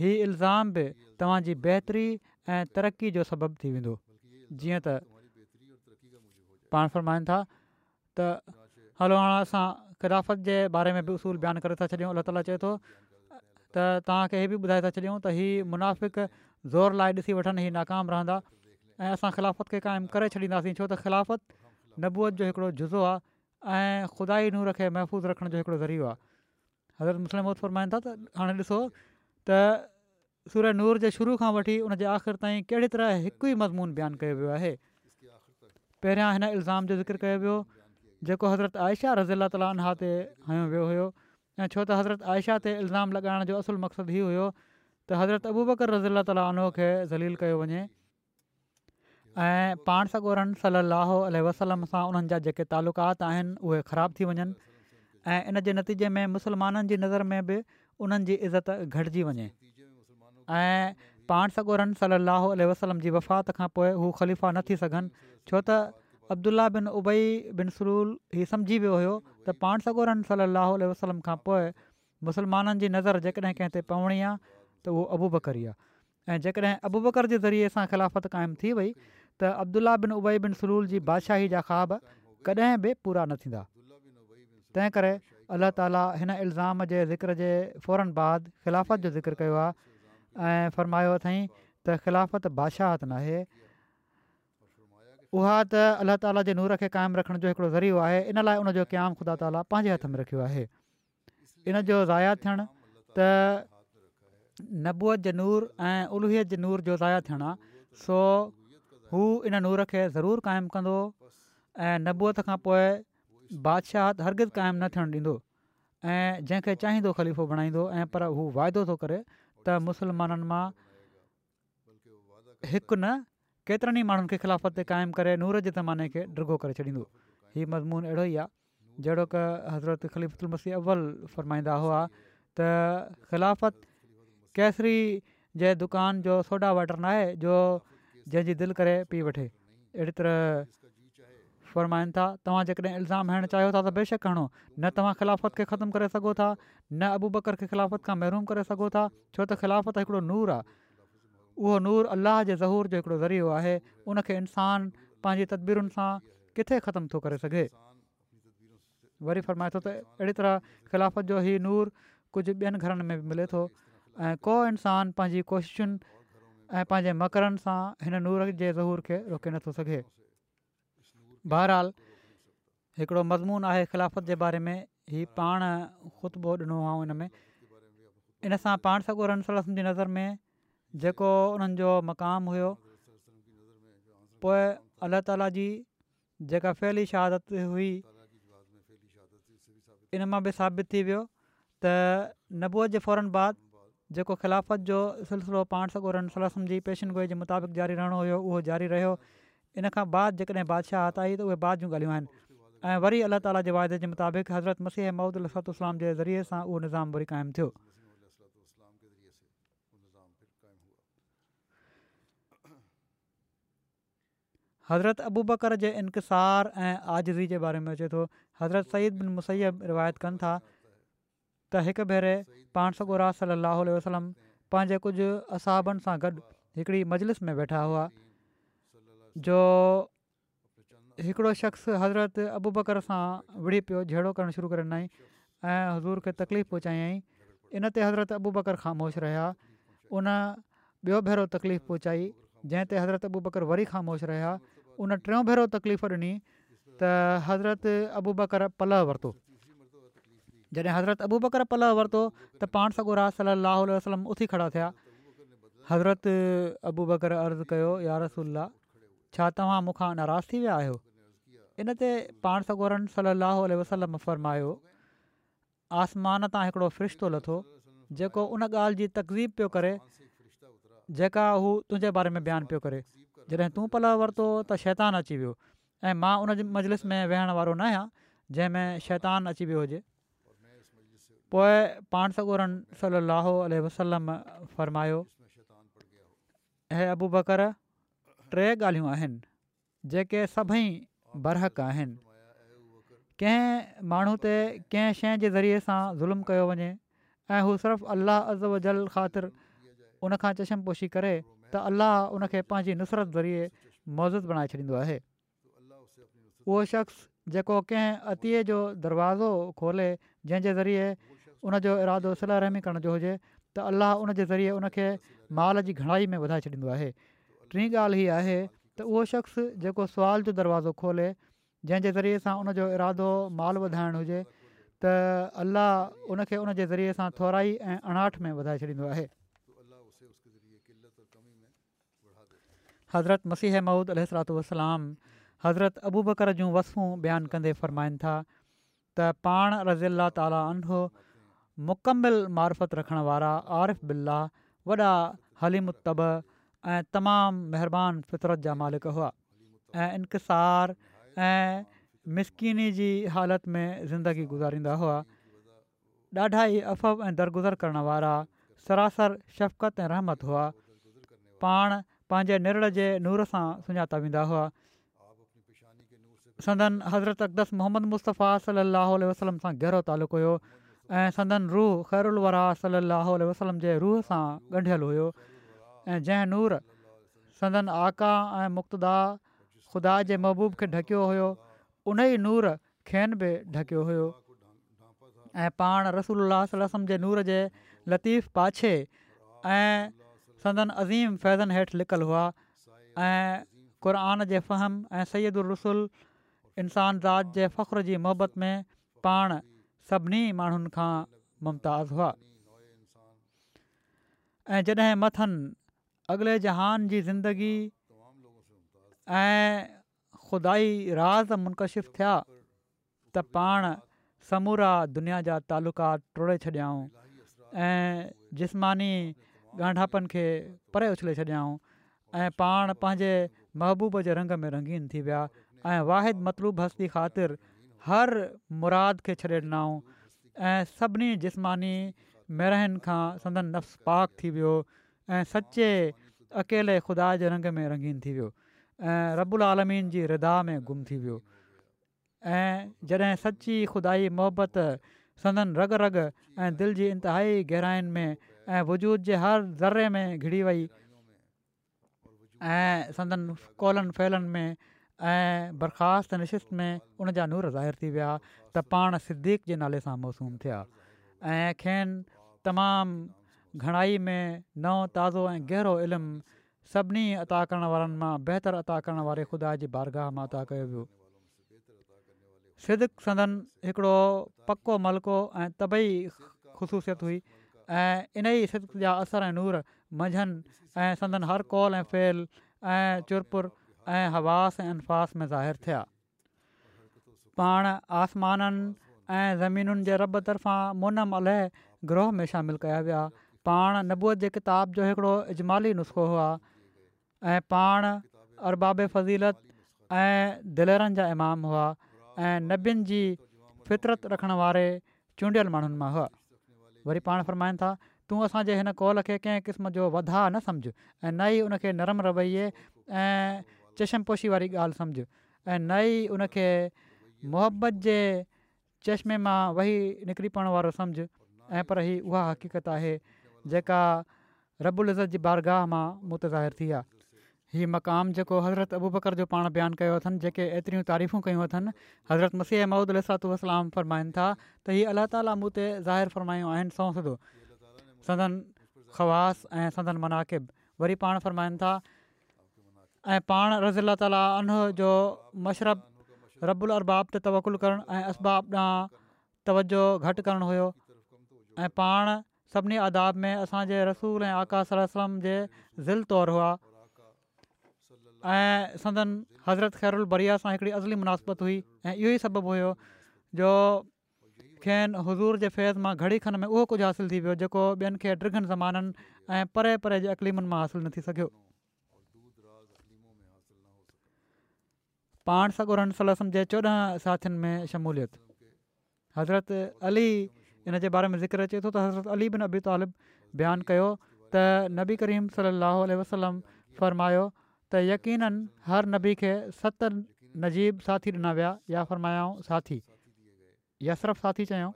हीअ इल्ज़ाम बि तव्हांजी बहितरी ऐं तरक़ी जो सबबु थी वेंदो जीअं त पाण फ़रमाइनि था त हलो हाणे असां ख़िलाफ़त जे बारे में बि उसूल बयानु करे था छॾियूं अलाह ताला चए थो त तव्हांखे इहे बि ॿुधाए था छॾियूं त हीअ मुनाफ़िक़ोर लाइ ॾिसी वठनि हीअ नाकाम रहंदा ऐं असां ख़िलाफ़त खे क़ाइमु करे छॾींदासीं छो त ख़िलाफ़त नबूअ जो हिकिड़ो जुज़ो आहे ऐं खुदा नूर खे महफ़ूज़ रखण जो हिकिड़ो ज़रियो आहे हज़रत मुस्लिम फ़रमाइनि था त हाणे त सूर नूर जे शुरू खां वठी उनजे आख़िर ताईं कहिड़ी तरह हिकु ई मज़मून बयानु कयो वियो आहे पहिरियां हिन इल्ज़ाम जो ज़िक्र कयो वियो जेको हज़रत आयशा रज़ीला ताला ते हयो वियो हुयो ऐं छो त हज़रत आयशा ते इल्ज़ाम लॻाइण जो असुलु मक़सदु इहो हुयो त हज़रत अबूबकर रज़ीला तालीनो खे ज़लील कयो वञे ऐं पाण सॻोरनि सलाहु वसलम सां उन्हनि जा जेके तालुक़ात आहिनि उहे ख़राबु थी वञनि ऐं इन जे नतीजे में मुस्लमाननि जी नज़र में बि उन्हनि जी इज़त घटिजी वञे ऐं पाण सगोरन सलाहु आलह वसलम जी वफ़ात खां पोइ हू ख़लीफ़ा न थी सघनि छो त अब्दुल्ला बिन उबई बिन सरूल हीउ समुझी वियो हुयो त पाण सगोरन सलाहु वसलम खां पोइ मुस्लमाननि जी नज़र जेकॾहिं कंहिं ते पवणी आहे त उहो अबूबरी आहे ऐं जेकॾहिं अबूबर जे ज़रिए सां ख़िलाफ़त क़ाइमु थी वई त अब्दुल्ला बिन उबई बिन सरूल जी बादशाही जा ख़्वाब कॾहिं बि पूरा न थींदा तंहिं करे अलाह ताली हिन इल्ज़ाम जे ज़िक्र जे फ़ौरन बाद ख़िलाफ़त जो ज़िक्र कयो आहे ऐं फ़र्मायो अथई त ख़िलाफ़त बादशाहत नाहे उहा त अलाह ताला जे नूर खे क़ाइमु रखण जो हिकिड़ो ज़रियो आहे इन लाइ उनजो क़्याम ख़ुदा ताला पंहिंजे हथ में रखियो आहे इन जो ज़ाया थियणु त नबूअत जे नूर ऐं उलहिय जे नूर जो ज़ाया थियणु आहे सो हू इन नूर खे ज़रूरु क़ाइमु कंदो ऐं नबूअत खां पोइ बादशाह हरगिज़ क़ाइमु न थियणु ॾींदो ऐं जंहिंखे चाहींदो ख़लीफ़ो बणाईंदो ऐं पर हू वाइदो थो करे त मुसलमाननि मां हिकु न केतिरनि ई माण्हुनि खे ख़िलाफ़त ते क़ाइमु करे नूर जे ज़माने खे ॾिगो करे छॾींदो हीउ मज़मून अहिड़ो ई आहे जहिड़ो की हज़रत मसीह अव्वल फ़रमाईंदा हुआ त ख़िलाफ़त कैसरी जंहिं दुकान जो सोडा वाटर नाहे जो जंहिंजी दिलि करे पी वठे अहिड़ी तरह फ़रमाइनि था तव्हां जेकॾहिं इल्ज़ाम हणणु चाहियो था त बेशक हणो न तव्हां ख़िलाफ़त खे ख़तमु करे सघो था न अबू बकर खे ख़िलाफ़त खां महरूम करे सघो था छो त ख़िलाफ़त हिकिड़ो नूर आहे उहो नूर अलाह जे ज़हूर जो हिकिड़ो ज़रियो आहे उनखे इंसानु पंहिंजी तदबीरुनि सां किथे ख़तमु थो करे सघे वरी फ़रमाए थो त अहिड़ी तरह ख़िलाफ़त जो ई नूर कुझु ॿियनि घरनि में मिले थो को इंसान पंहिंजी कोशिशुनि ऐं पंहिंजे मकरनि सां हिन नूर जे ज़हूर खे रोके नथो सघे बहरहाल हिकिड़ो मज़मून आहे ख़िलाफ़त जे बारे में हीउ पाण ख़ुतबो ॾिनो हुओ हिन में इन सां पाण सॻुरम जी नज़र में जेको उन्हनि जो मक़ाम हुयो पोइ अल्ला ताला जी जेका फहिली शहादत हुई इन मां बि साबित थी वियो त नबूअ जे फौरन बाद जेको ख़िलाफ़त जो सिलसिलो पाण सॻुर जी पेशनगोई जे मुताबिक़ जारी रहणो हुयो उहो जारी रहियो इन खां बाद जेकॾहिं बादशाह आई त उहे बाद जूं ॻाल्हियूं आहिनि ऐं वरी अलाह ताला जे वाइदे जे मुताबिक़ हज़रत मसीह माउदलूसल जे ज़रिए सां उहो निज़ाम वरी क़ाइमु थियो हज़रत अबू बकर जे इंकसार ऐं आजज़ी जे बारे में अचे थो हज़रत सईद बिन मुसैब रिवायत कनि था त हिकु भेरे पाण सगोरा राज सलाहु वसलम पंहिंजे कुझु असाबनि सां गॾु हिकिड़ी मजलिस में वेठा हुआ जो हिकिड़ो शख़्स हज़रत अबू बकर सां विढ़ी पियो जहिड़ो करणु शुरू करे नई ऐं हज़ूर खे तकलीफ़ पहुचाई इन ते हज़रत अबू बकर ख़ामोश रहिया उन ॿियो भेरो तकलीफ़ पहुचाई जंहिं ते हज़रत अबू बकर वरी ख़ामोश रहिया उन टियों भेरो तकलीफ़ ॾिनी त हज़रत अबू बकर पल वरितो जॾहिं हज़रत अबू बकर पलव वरितो त पाण सॻो राज सलाहु वसलम उथी खड़ा थिया हज़रत अबू बकर अर्ज़ु कयो यारसल छा तव्हां मूंखां नाराज़ थी विया आहियो इन ते पाण सॻोरनि सललाहो वसलम फ़र्मायो आसमान तां हिकिड़ो फ़्रिश्तो लथो जेको उन ॻाल्हि जी तकज़ीब पियो करे जेका हू तुंहिंजे बारे में बयानु पियो करे जॾहिं तूं पल वरितो त शैतान अची वियो ऐं मां उन मजलिस में वेहण वारो न आहियां जंहिंमें शैतान अची वियो हुजे पोएं पाण सगोरनि वसलम फ़रमायो हे अबू बकर टे ॻाल्हियूं आहिनि जेके सभई बरहक आहिनि कंहिं माण्हू ते कंहिं शइ जे ज़रिए सां ज़ुल्म कयो वञे ऐं हू सिर्फ़ु अलाह अज वजल ख़ातिर उनखां चशम पोशी करे त अलाह उन पंहिंजी नुसरत ज़रिए मौज़ूस बणाए छॾींदो आहे उहो शख़्स जेको कंहिं अतीअ जो दरवाज़ो खोले जंहिंजे ज़रिए उनजो इरादो सलारहमी करण जो हुजे त अल्लाह उन ज़रिए उनखे माल जी घणाई में वधाए छॾींदो आहे टीं ॻाल्हि हीअ आहे त उहो शख़्स जेको सुवाल जो दरवाज़ो खोले जंहिं ज़रिए सां उनजो इरादो माल वधाइण हुजे त अल्ला उनखे उन जे ज़रिए सां थोराई ऐं अणाठ में वधाए छॾींदो आहे हज़रत मसीह महूद अल वसलाम हज़रत अबू बकर जूं वसफ़ूं बयानु कंदे फ़रमाइनि था त पाण रज़ी अला ताला अंढो मुकमिल मार्फत रखण वारा आरिफ़ बिल्ला वॾा हली मुतब ऐं तमामु महिरबानी फितरत जा मालिक हुआ ऐं इंक़सार ऐं मिसकिनी जी हालति में ज़िंदगी गुज़ारींदा हुआ ॾाढा ई अफ़व ऐं दरगुज़र करण वारा सरासर शफ़क़त ऐं रहमत हुआ पाण पंहिंजे निरड़ जे नूर सां सुञाता वेंदा हुआ संदन हज़रत अक़दस मोहम्मद मुस्तफ़ा सलाह वसलम सां गहिरो तालुक़ु हुयो ऐं संदन रूह ख़ैरु वरह सा वसलम जे रूह सां ॻंढियलु हुओ ऐं जंहिं नूर संदन आका ऐं मुक्तदा ख़ुदा जे महबूब खे ढकियो हुयो उन ई नूर खेनि बि ढकियो हुयो ऐं पाण रसूल रसम जे नूर जे लतीफ़ पाछे ऐं सदन अज़ीम फैज़न हेठि लिकल हुआ ऐं क़ुर जे फ़हम ऐं सैदु रसुल इंसान ज़ात जे फ़ख़्रु जी मोहबत में पाण सभिनी माण्हुनि खां मुमताज़ हुआ ऐं जॾहिं मथनि अॻिले जहान जी ज़िंदगी ऐं ख़ुदाई राज़ मुनकशिफ़ थिया त पाण समूरा दुनिया जा तालुका टोड़े छॾियाऊं ऐं जिस्मानी ॻांढापनि खे परे उछले छॾियाऊं ऐं पाण पंहिंजे महबूब जे रंग में रंगीन थी विया ऐं वाहिद मतलूब हस्ती ख़ातिर हर मुराद खे छॾे ॾिनऊं ऐं सभिनी जिस्मानी महिर खां संदन नफ़्स पाक थी वियो ऐं सचे अकेले ख़ुदा जे रंग में रंगीन थी वियो ऐं रबु अलालमीन जी रिदा में गुम थी वियो ऐं जॾहिं सची ख़ुदा मोहबत संदन रग रग ऐं दिलि जी इंतिहाई गहराइनि में ऐं वजूद जे हर ज़र्रे में घिरी वई ऐं संदनि कोलनि फहिलनि में ऐं बरखास्त नशिश्त में उनजा नूर ज़ाहिर थी विया त पाण सिद्दीक़ नाले सां मौसूम थिया ऐं खेनि तमामु घणाई में नओं ताज़ो ऐं गहिरो इल्मु सभिनी अता करण वारनि मां बहितरु अता करण वारे ख़ुदा जी बारगाह मां अता कयो वियो सिदक सदन हिकिड़ो पको मलको ऐं तबई ख़ुसूसियत हुई ऐं इन ई सिद जा असर ऐं नूर मंझंदि ऐं सदन हर कौल ऐं फेल ऐं चुरपुर ऐं हवास ऐं अनफ़ास में ज़ाहिर थिया पाण आसमाननि ऐं ज़मीनुनि जे रब तरफ़ां मोनम अलह ग्रोह में शामिलु कया विया पाण नबूअ जे किताब जो हिकिड़ो इजमाली नुस्ख़ो हुआ ऐं पाण अरबाब फ़ज़ीलत ऐं दिलरनि जा इमाम हुआ ऐं नबियुनि जी फितरत रखण वारे चूंडियल माण्हुनि मां हुआ वरी पाण फ़रमाइनि था तूं असांजे हिन कॉल खे कंहिं क़िस्म जो वधा न समुझु ऐं न ई उन नरम रवैये ऐं चशम पोशी वारी ॻाल्हि समुझु ऐं न ई उनखे मुहबत जे चश्मे मां वही निकिरी पवण वारो सम्झु ऐं पर ही उहा हक़ीक़त आहे जेका इज़त जी बारगाह मां मुतज़ाहिर थी आहे हीअ मक़ामु जेको हज़रत अबू बकर जो पाण बयानु कयो अथनि जेके एतिरियूं तारीफ़ूं कयूं अथनि हज़रत मसीह वसलाम फ़रमाइनि था त हीअ अलाह ताला मूं ते ज़ाहिर फ़रमायूं आहिनि सौ सदो सदन ख़वास ऐं सदन मनाक़िब वरी पाण फ़रमाइनि था ऐं पाण रज़ी अला ताली अनो जो मशरब रबुल अरबाब ते तवकुलु करणु ऐं असबाब ॾांहुं तवजो घटि करणु हुओ ऐं पाण सभिनी आदाब में असांजे रसूल ऐं आकाशलम सलम जे ज़िल तौरु हुआ ऐं संदन हज़रत ख़ैरु बरिया सां हिकिड़ी असली मुनासबत हुई ऐं इहो ई सबबु हुयो जो खेनि हज़ूर जे फैज़ मां घड़ी खनि में उहो कुझु हासिलु थी वियो जेको ॿियनि खे डिघनि ज़माननि ऐं परे परे जे अकलीमुनि मां हासिलु न थी सघियो पाण सगुरम जे चोॾहं साथियुनि में शमूलियत हज़रत अली इन जे बारे में ज़िक्र अचे थो त हज़रत अली बिन अबी तालिब बयानु कयो त नबी करीम सल वसलम फ़रमायो त यकीननि हर नबी खे सत नजीब साथी ॾिना विया या फ़र्मायाऊं साथी यशरफ साथी चयो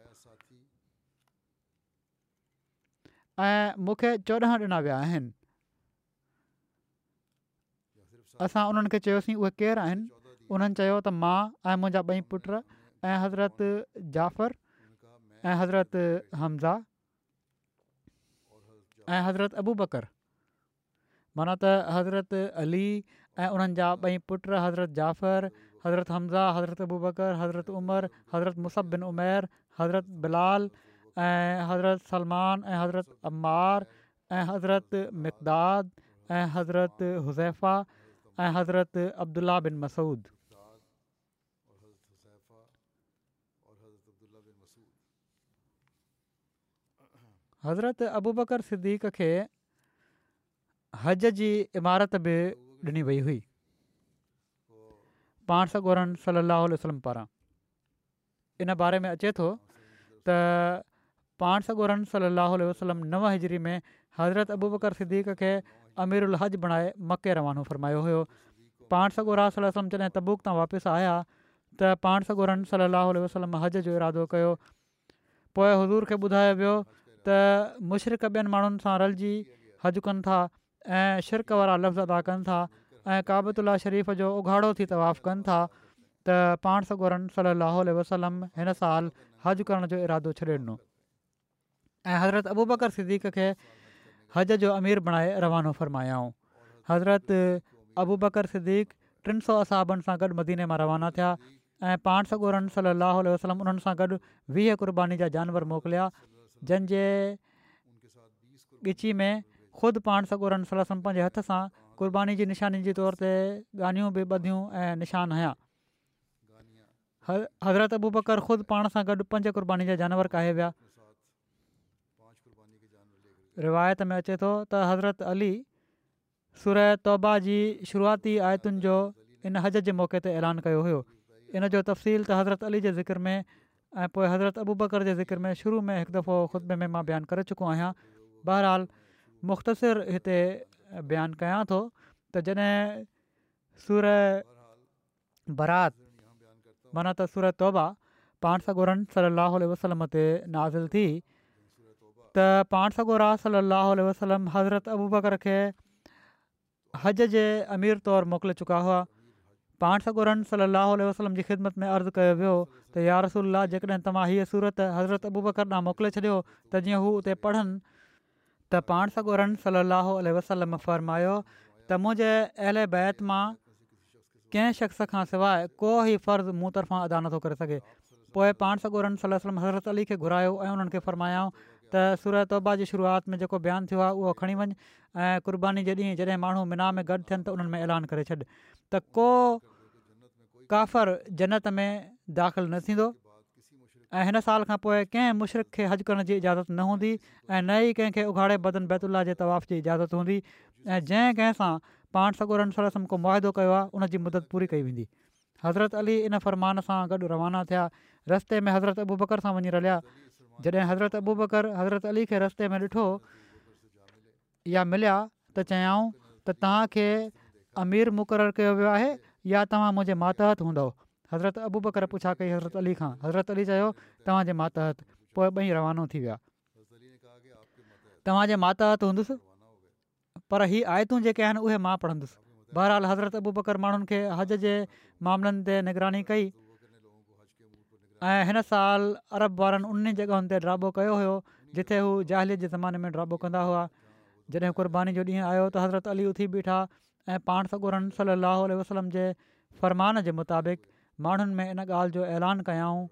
ऐं मूंखे चोॾहं ॾिना विया आहिनि असां उन्हनि खे चयोसीं उहे केरु आहिनि उन्हनि चयो त मां ऐं मुंहिंजा ॿई पुट ऐं हज़रत जाफ़र ऐं हज़रत हमज़ा ऐं हज़रत अबू बकर माना त हज़रत अली ऐं उन्हनि जा ॿई पुट हज़रत जाफ़र हज़रत हमज़ा हज़रत अबू बकर हज़रत उमर हज़रत मुसब बिन उमेर हज़रत बिलाल ऐं हज़रत सलमान ऐं हज़रत अम्मार ऐं हज़रत मिक़दाद ऐं हज़रत हुज़ैफ़ा ऐं हज़रत अब्दुल्ला बिन मसूद हज़रत अबू बकर सिद्दीक़े हज जी इमारत बि ॾिनी वई हुई पाण सॻोरन सलाहु आल वसलम पारां इन बारे में अचे थो त पाण सॻोरन सलाह वसलम नव हिजरी में हज़रत अबू बकर सिद्दीक खे अमीरु हज बणाए मके रवानो फ़रमायो हुयो पाण सॻोरहलम जॾहिं तबूक तां वापसि आया त पाण सोरन सलाहु वसलम हज जो इरादो कयो पोइ हज़ूर खे ॿुधायो वियो त मुशिर ॿियनि माण्हुनि सां रलिजी हजु कनि था ऐं शिरक वारा लफ़्ज़ अदा कनि था ऐं क़ाबल शरीफ़ जो उघाड़ो थी तवाफ़ु कनि था त पाण सॻोरनि सलाहु वसलम हिन साल हज करण जो इरादो छॾे ॾिनो ऐं हज़रत अबू बकर सिदीक खे हज जो अमीरु बणाए रवानो फ़रमायाऊं हज़रत अबू बकर सिदीक टिनि सौ असाबनि सां गॾु मदीने मां रवाना थिया ऐं पाण सॻोरनि सल वसलम उन्हनि सां गॾु वीह क़ुर्बानी जा जानवर मोकिलिया जंहिंजे ॻिची में ख़ुदि पाण सॻोरनि सलासन पंहिंजे हथ सां क़ुर्बानी जी निशानी जे तौर ते ॻानियूं बि ॿधियूं ऐं निशान हया हज़रत अबू बकर ख़ुदि पाण सां गॾु पंज क़ुर्बानी जा जानवर काहे विया रिवायत में अचे थो त हज़रत अली सुर तौबा जी शुरूआती आयतुनि जो इन हज जे मौक़े ते ऐलान कयो हुयो इन जो तफ़सील त हज़रत अली जे ज़िक्र में ऐं पोइ हज़रत अबू बकर जे ज़िकिर में शुरू में हिकु दफ़ो ख़ुदबे में मां बयानु करे चुको आहियां बहरहाल मुख़्तसिर हिते बयानु कयां थो त जॾहिं सूर बरात माना त सूरत तौबा पाण सॻोरनि सलाहु वसलम ते नाज़िल थी त पाण सॻोरात सलाहु वसलम हज़रत अबू बकर खे हज जे अमीर तौरु मोकिले चुका हुआ पाण گورن صلی सलाहु علیہ वसलम जी ख़िदमत में अर्ज़ु कयो वियो त यार रसूला जेकॾहिं तव्हां हीअ सूरत हज़रत अबूब कॾहिं मोकिले छॾियो त जीअं हू उते पढ़नि त पाण सॻो रन सलाहु आल वसलम फ़र्मायो त मुंहिंजे अहल बैत मां कंहिं शख़्स खां सवाइ को ई फ़र्ज़ु मूं तरफ़ां अदा नथो करे सघे पोइ पाण सॻो रन हज़रत अली खे घुरायो ऐं उन्हनि खे फ़र्मायाऊं त सूरत उबा जी शुरूआत में जेको बयानु थियो आहे उहो खणी वञु ऐं क़ुर्बानी जे ॾींहुं जॾहिं माण्हू मिना में गॾु थियनि त उन्हनि में ऐलान करे छॾ त को काफ़र जनत में दाख़िल न थींदो ऐं हिन साल खां पोइ कंहिं मुशरक खे हज करण जी इजाज़त न हूंदी ऐं नई कंहिंखे उघाड़े बदन बैतुल्ला जे तवाफ़ जी इजाज़त हूंदी ऐं जंहिं कंहिं सां पाण सॻोरनि सरस को मुआदो कयो आहे उनजी मदद पूरी कई वेंदी हज़रत अली इन फ़रमान सां गॾु रवाना थिया रस्ते में हज़रत अबू बकर सां वञी रलिया जॾहिं हज़रत अबू बकर हज़रत अली खे रस्ते में ॾिठो या मिलिया त चयाऊं त तव्हांखे अमीर मुक़ररु कयो वियो आहे या तव्हां मुंहिंजे माताहत हूंदव हज़रत अबू बकर पुछा कई हज़रत अली खां हज़रत अली चयो तव्हांजे मातहत पोइ ॿई रवानो थी विया तव्हांजे माताहत हूंदुसि पर हीअ आयतूं जेके आहिनि उहे मां पढ़ंदुसि बहरहाल हज़रत अबू ॿकर माण्हुनि खे हज जे मामलनि ते निगरानी कई ऐं हिन साल अरब वारनि उन्हनि जॻहियुनि ते ड्रॉ कयो हुयो जिथे हू जाहिली जे ज़माने में ड्राबो कंदा हुआ जॾहिं क़ुर्बानी जो ॾींहुं आयो त हज़रत अली उथी बीठा ऐं पाण सगुरन सलाहु उल वसलम जे फरमान जे मुताबिक़ माण्हुनि में इन ॻाल्हि जो ऐलान कयाऊं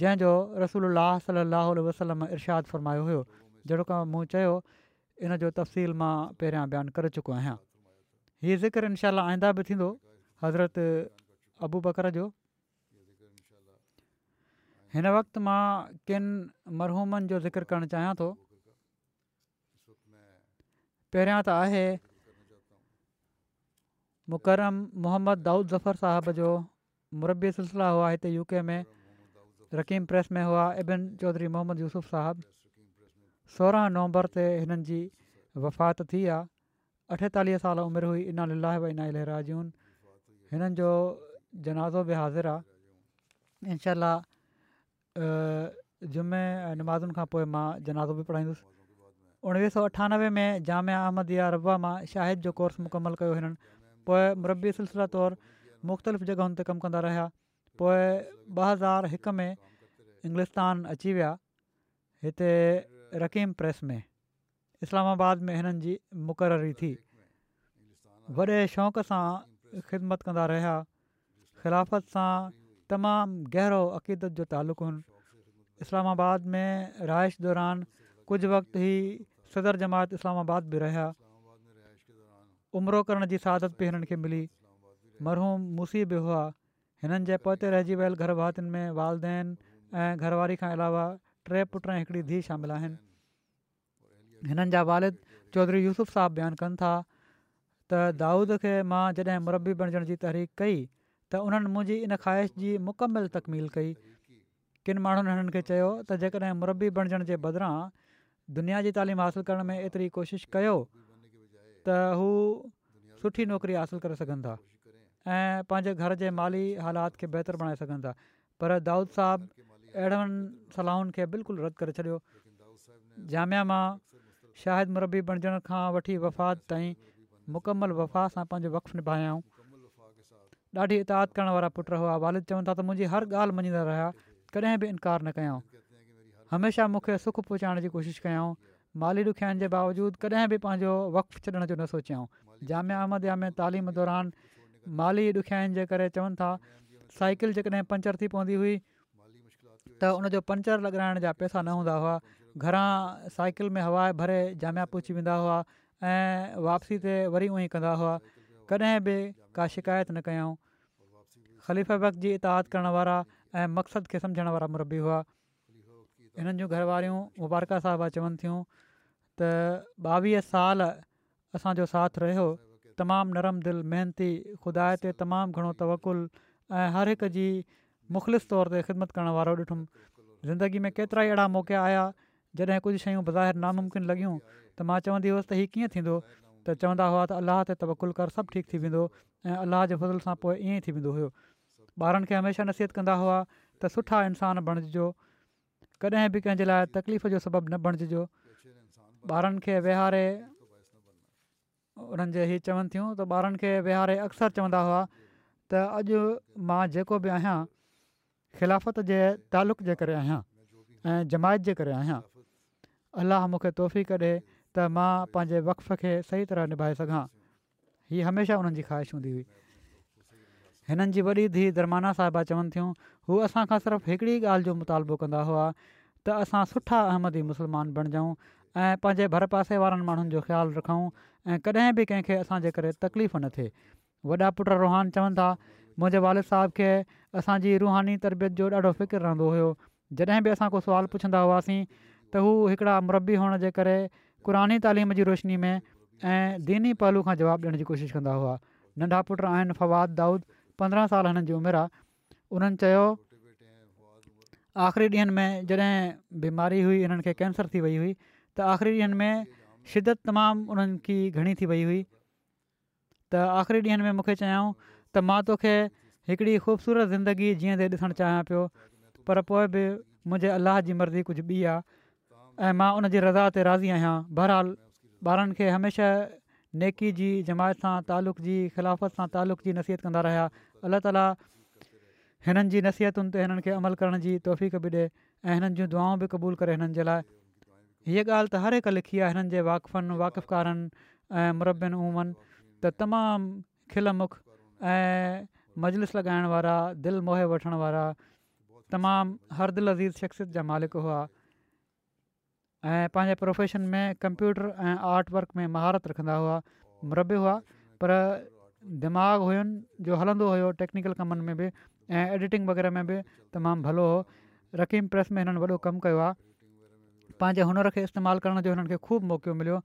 जंहिंजो रसूल अलाह सलाह वसलम इरशादु फरमायो हुयो जहिड़ो क मूं चयो इन जो तफ़सील मां पहिरियां बयानु करे चुको आहियां हीउ ज़िक्र इनशा आईंदा बि थींदो हज़रत अबू बकर जो हिन वक़्तु मां किनि मरहूमनि जो ज़िक्र करणु चाहियां थो पहिरियां त आहे मुकरम मुहम्मद दाऊद ज़फर साहिब जो मुरबी सिलसिला हुआ हिते यू के में रकीम प्रेस में हुआ एबिन चौधरी मोहम्मद यूसुफ साहबु सोरहं नवंबर ते हिननि जी वफ़ात थी आहे अठेतालीह साल उमिरि हुई इनाल इना इलहराजून हिननि जो जनाज़ो बि हाज़िर आहे इनशाह जुमे ऐं नमाज़ुनि खां पोइ मां जनाज़ो बि पढ़ाईंदुसि उणिवीह सौ अठानवे में जामिया अहमद रबा मां शाहिद जो कोर्स कयो हिननि पोइ मरबी सिलसिला तौरु मुख़्तलिफ़ जॻहियुनि ते कमु कंदा रहिया पोइ ॿ हज़ार हिक में इंग्लितान अची विया हिते रकीम प्रेस में इस्लामाबाद में हिननि जी मुक़ररी थी वॾे शौक़ सां ख़िदमत कंदा रहिया ख़िलाफ़त सां तमामु गहिरो अक़ीदत जो तालुक़ु इस्लामाबाद में राइश दौरान कुझु वक़्तु ई सदर जमात इस्लामाबाद बि रहिया उमिरो करण जी सादत बि हिननि खे मिली मरहूम मुसीब हुआ हिननि जे पहुते रहिजी वियल घर भातियुनि में वालदेन ऐं घरवारी खां अलावा टे पुट ऐं हिकिड़ी धीउ आहिनि हिननि जा चौधरी यूसुफ़ साहबु बयानु कनि था त दाऊद खे मां जॾहिं मुरबी बणजण जी तहरीक कई त उन्हनि मुंहिंजी इन ख़्वाहिश जी मुकमिल तकमील कई किन माण्हुनि हिननि खे चयो त जेकॾहिं मुरबी बणजण जे बदिरां दुनिया जी तालीम हासिलु करण में एतिरी कोशिशि त हू सुठी नौकिरी हासिलु करे सघंदा ऐं पंहिंजे घर जे माली हालात खे बहितर बणाए सघंदा पर दाऊद साहिबु अहिड़नि सलाहुनि खे बिल्कुलु रदि करे छॾियो जामिया मां शाहिद मरबी बणजण खां वठी वफ़ात ताईं मुकमल वफ़ा सां पंहिंजो वक़्तु निभायाऊं ॾाढी इताद करण वारा पुट हुआ वालिद चवनि था त मुंहिंजी हर ॻाल्हि मञीदा रहिया कॾहिं बि इनकार न कयऊं हमेशह मूंखे सुखु पहुचाइण जी कोशिशि कयूं माली ॾुखियाईनि जे बावजूदु कॾहिं बि पंहिंजो वक़्तु छॾण जो न सोचियऊं जामिया अहमद में तालीम दौरान माली ॾुखियाईन जे करे चवनि था साइकिल जेकॾहिं पंचर थी पवंदी हुई त उनजो पंचर लॻाइण जा पैसा न हूंदा हुआ घरां साइकिल में हवा भरे जामिया पहुची वेंदा हुआ ऐं वापसी ते वरी उअं ई कंदा हुआ कॾहिं बि का शिकायत न कयऊं ख़लीफ़ जी इताहा करण वारा ऐं मक़सद खे सम्झण वारा मुरबी हुआ हिननि जूं घरवारियूं मुबारका साहबा चवनि थियूं त ॿावीह साल असांजो साथ रहियो तमामु नरम दिलि महिनती ख़ुदा ते तमामु घणो तवकुलु ऐं हर हिक जी मुख़लिस तौर ते ख़िदमत करणु वारो ॾिठुमि ज़िंदगी में केतिरा ई अहिड़ा मौका आया जॾहिं कुझु शयूं बज़ाहिर नामुमकिन लॻियूं त मां चवंदी हुअसि त हीअ कीअं थींदो त चवंदा हुआ त अलाह ते तवकुल कर सभु ठीकु थी वेंदो ऐं अलाह जे फज़ुल सां पोइ ईअं थी वेंदो हुयो ॿारनि खे हमेशह नसीहत कंदा हुआ त सुठा इंसान बणिजो कॾहिं बि कंहिंजे लाइ तकलीफ़ जो सबबु न बणिजो ॿारनि खे विहारे उन्हनि जे ही चवनि थियूं त ॿारनि खे विहारे अक्सर चवंदा हुआ त अॼु मां जेको बि आहियां ख़िलाफ़त जे तालुक़ जे करे आहियां ऐं जमाइत जे करे आहियां अलाह मूंखे तोहफ़ी कढे त मां पंहिंजे वक़फ़ खे सही तरह निभाए सघां हीअ हमेशह उन्हनि जी ख़्वाहिश हूंदी हुई हिननि जी वॾी धीउ दरमाना साहिबा चवनि थियूं हू असांखां सिर्फ़ु हिकिड़ी ॻाल्हि जो मुतालबो कंदा हुआ त असां सुठा मुस्लमान ऐं पंहिंजे भर पासे वारनि माण्हुनि जो ख़्यालु रखूं ऐं कॾहिं बि कंहिंखे असांजे करे तकलीफ़ न थिए वॾा पुट रुहान चवनि था मुंहिंजे वालिद साहिब खे असांजी रूहानी तरबियत जो ॾाढो फ़िक्रु रहंदो हुयो जॾहिं बि असां को सुवालु पुछंदा हुआसीं त हू हिकिड़ा मुरबी हुअण जे करे क़रानी तइलीम जी रोशनी में ऐं दीनी पहलू खां जवाबु ॾियण जी कोशिशि कंदा हुआ नंढा पुट आहिनि फवाद दाऊद पंद्रहं साल हिननि जी उमिरि आहे उन्हनि चयो आख़िरी ॾींहंनि में जॾहिं बीमारी हुई हिननि खे कैंसर थी वई हुई त आख़िरी ॾींहंनि में शिदत तमामु उन्हनि की घणी थी वई हुई त आख़िरी ॾींहंनि में मूंखे चयाऊं त मां तोखे हिकिड़ी ख़ूबसूरत ज़िंदगी जीअं त ॾिसणु चाहियां पियो पर पोइ बि मुंहिंजे अलाह जी मर्ज़ी कुझु ॿी आहे ऐं मां उन रज़ा ते राज़ी आहियां बहरहाल ॿारनि खे हमेशह नेकी जी जमायत सां तालुक़ जी ख़िलाफ़त सां तालुक़ जी नसीहत कंदा रहिया अलाह ताला हिननि जी नसीहतुनि ते हिननि खे अमल करण जी तौफ़ बि ॾिए ऐं हिननि जूं दुआऊं बि क़बूलु करे हिननि जे लाइ हीअ ॻाल्हि त हर हिकु लिखी आहे हिननि जे वाक़फ़नि वाक़िफ़कारनि ऐं मुरबनि उमनि त तमामु खिल मुख ऐं मजलिस लॻाइण वारा दिलि मोहे वठणु वारा तमामु हर अज़ीज़ शख़्सियत जा मालिक हुआ ऐं पंहिंजे प्रोफेशन में कंप्यूटर ऐं आर्ट वर्क में महारत रखंदा हुआ मुरब हुआ पर दिमाग़ु हुयुनि जो हलंदो हुयो टेक्निकल कमनि में बि ऐं एडिटिंग वग़ैरह में बि तमामु भलो हो रक़ीम प्रेस में हिननि वॾो कमु कयो आहे पंहिंजे हुनर खे इस्तेमालु करण जो हिननि खे ख़ूब मौक़ो मिलियो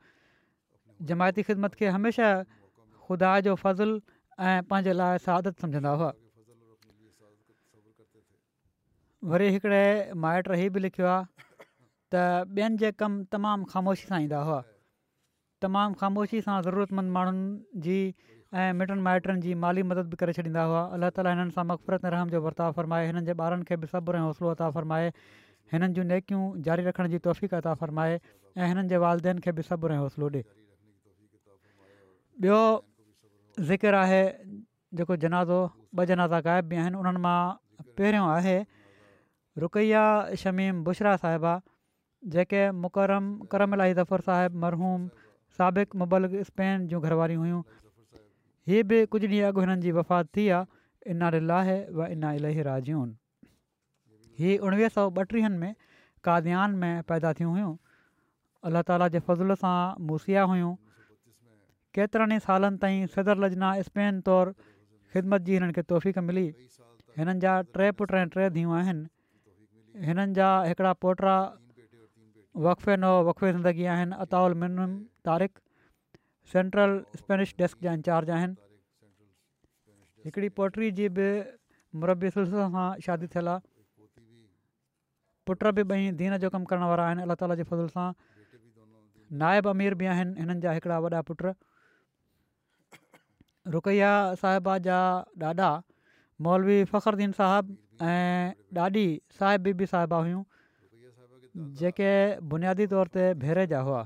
जमायती ख़िदमत खे हमेशह ख़ुदा जो फज़ल ऐं पंहिंजे लाइ सादत सम्झंदा हुआ वरी हिकिड़े माइट इहे बि लिखियो आहे त ॿियनि जे कमु तमामु ख़ामोशी सां ईंदा हुआ तमामु ख़ामोशी सां ज़रूरतमंद माण्हुनि जी ऐं मिटनि माइटनि जी माली मदद बि करे छॾींदा हुआ अलाह ताली हिननि सां मक़फ़रत रहम जो वरिता फ़रमाए हिननि जे ॿारनि खे बि सब्र ऐं हौसलो अता फ़रमाए हिननि जूं नेकियूं जारी रखण जी तौफ़ अता फ़रमाए ऐं हिननि जे वालदेन खे बि सब्रे हौसलो ॾिए ॿियो ज़िकर आहे जेको जनाज़ो ॿ जनाज़ा ग़ाइब बि आहिनि उन्हनि मां पहिरियों आहे रुकैया शमीम बुश्रा साहिबा जेके मुकरम करम अलाही ज़फर साहिबु मरहूम साबिक़ु मुबलग स्पेन जूं घर हुयूं हीअ बि कुझु ॾींहं अॻु हिननि जी वफ़ात थी आहे इना लाहे व इना इलाही हीअ उणिवीह सौ ॿटीहनि में काद्यान में पैदा थियूं हुयूं अलाह ताला जे फज़ुल सां मुसिया हुयूं केतिरनि ई सालनि ताईं सदर लजना स्पेन तौरु ख़िदमत जी हिननि खे तौफ़ीक मिली हिननि जा टे पुट ऐं टे धीअ आहिनि हिननि जा हिकिड़ा पोटा वक़फ़े नओं वक़फ़े ज़िंदगी आहिनि अताउल मिनम तारिक सेंट्रल स्पेनिश डेस्क जा इंचार्ज आहिनि हिकिड़ी पोटरी जी बि मरबी सिलसिले शादी आहे पुट बि ॿई दीन जो कमु करण वारा आहिनि अलाह ताला जे फज़ल सां नाइब अमीर बि आहिनि हिननि जा हिकिड़ा वॾा पुट रुकैया साहिबा जा ॾाॾा मौलवी फ़ख्र्दीन साहिबु ऐं ॾाॾी साहिब बीबी साहिबा हुयूं जेके बुनियादी तौर ते भेरे जा हुआ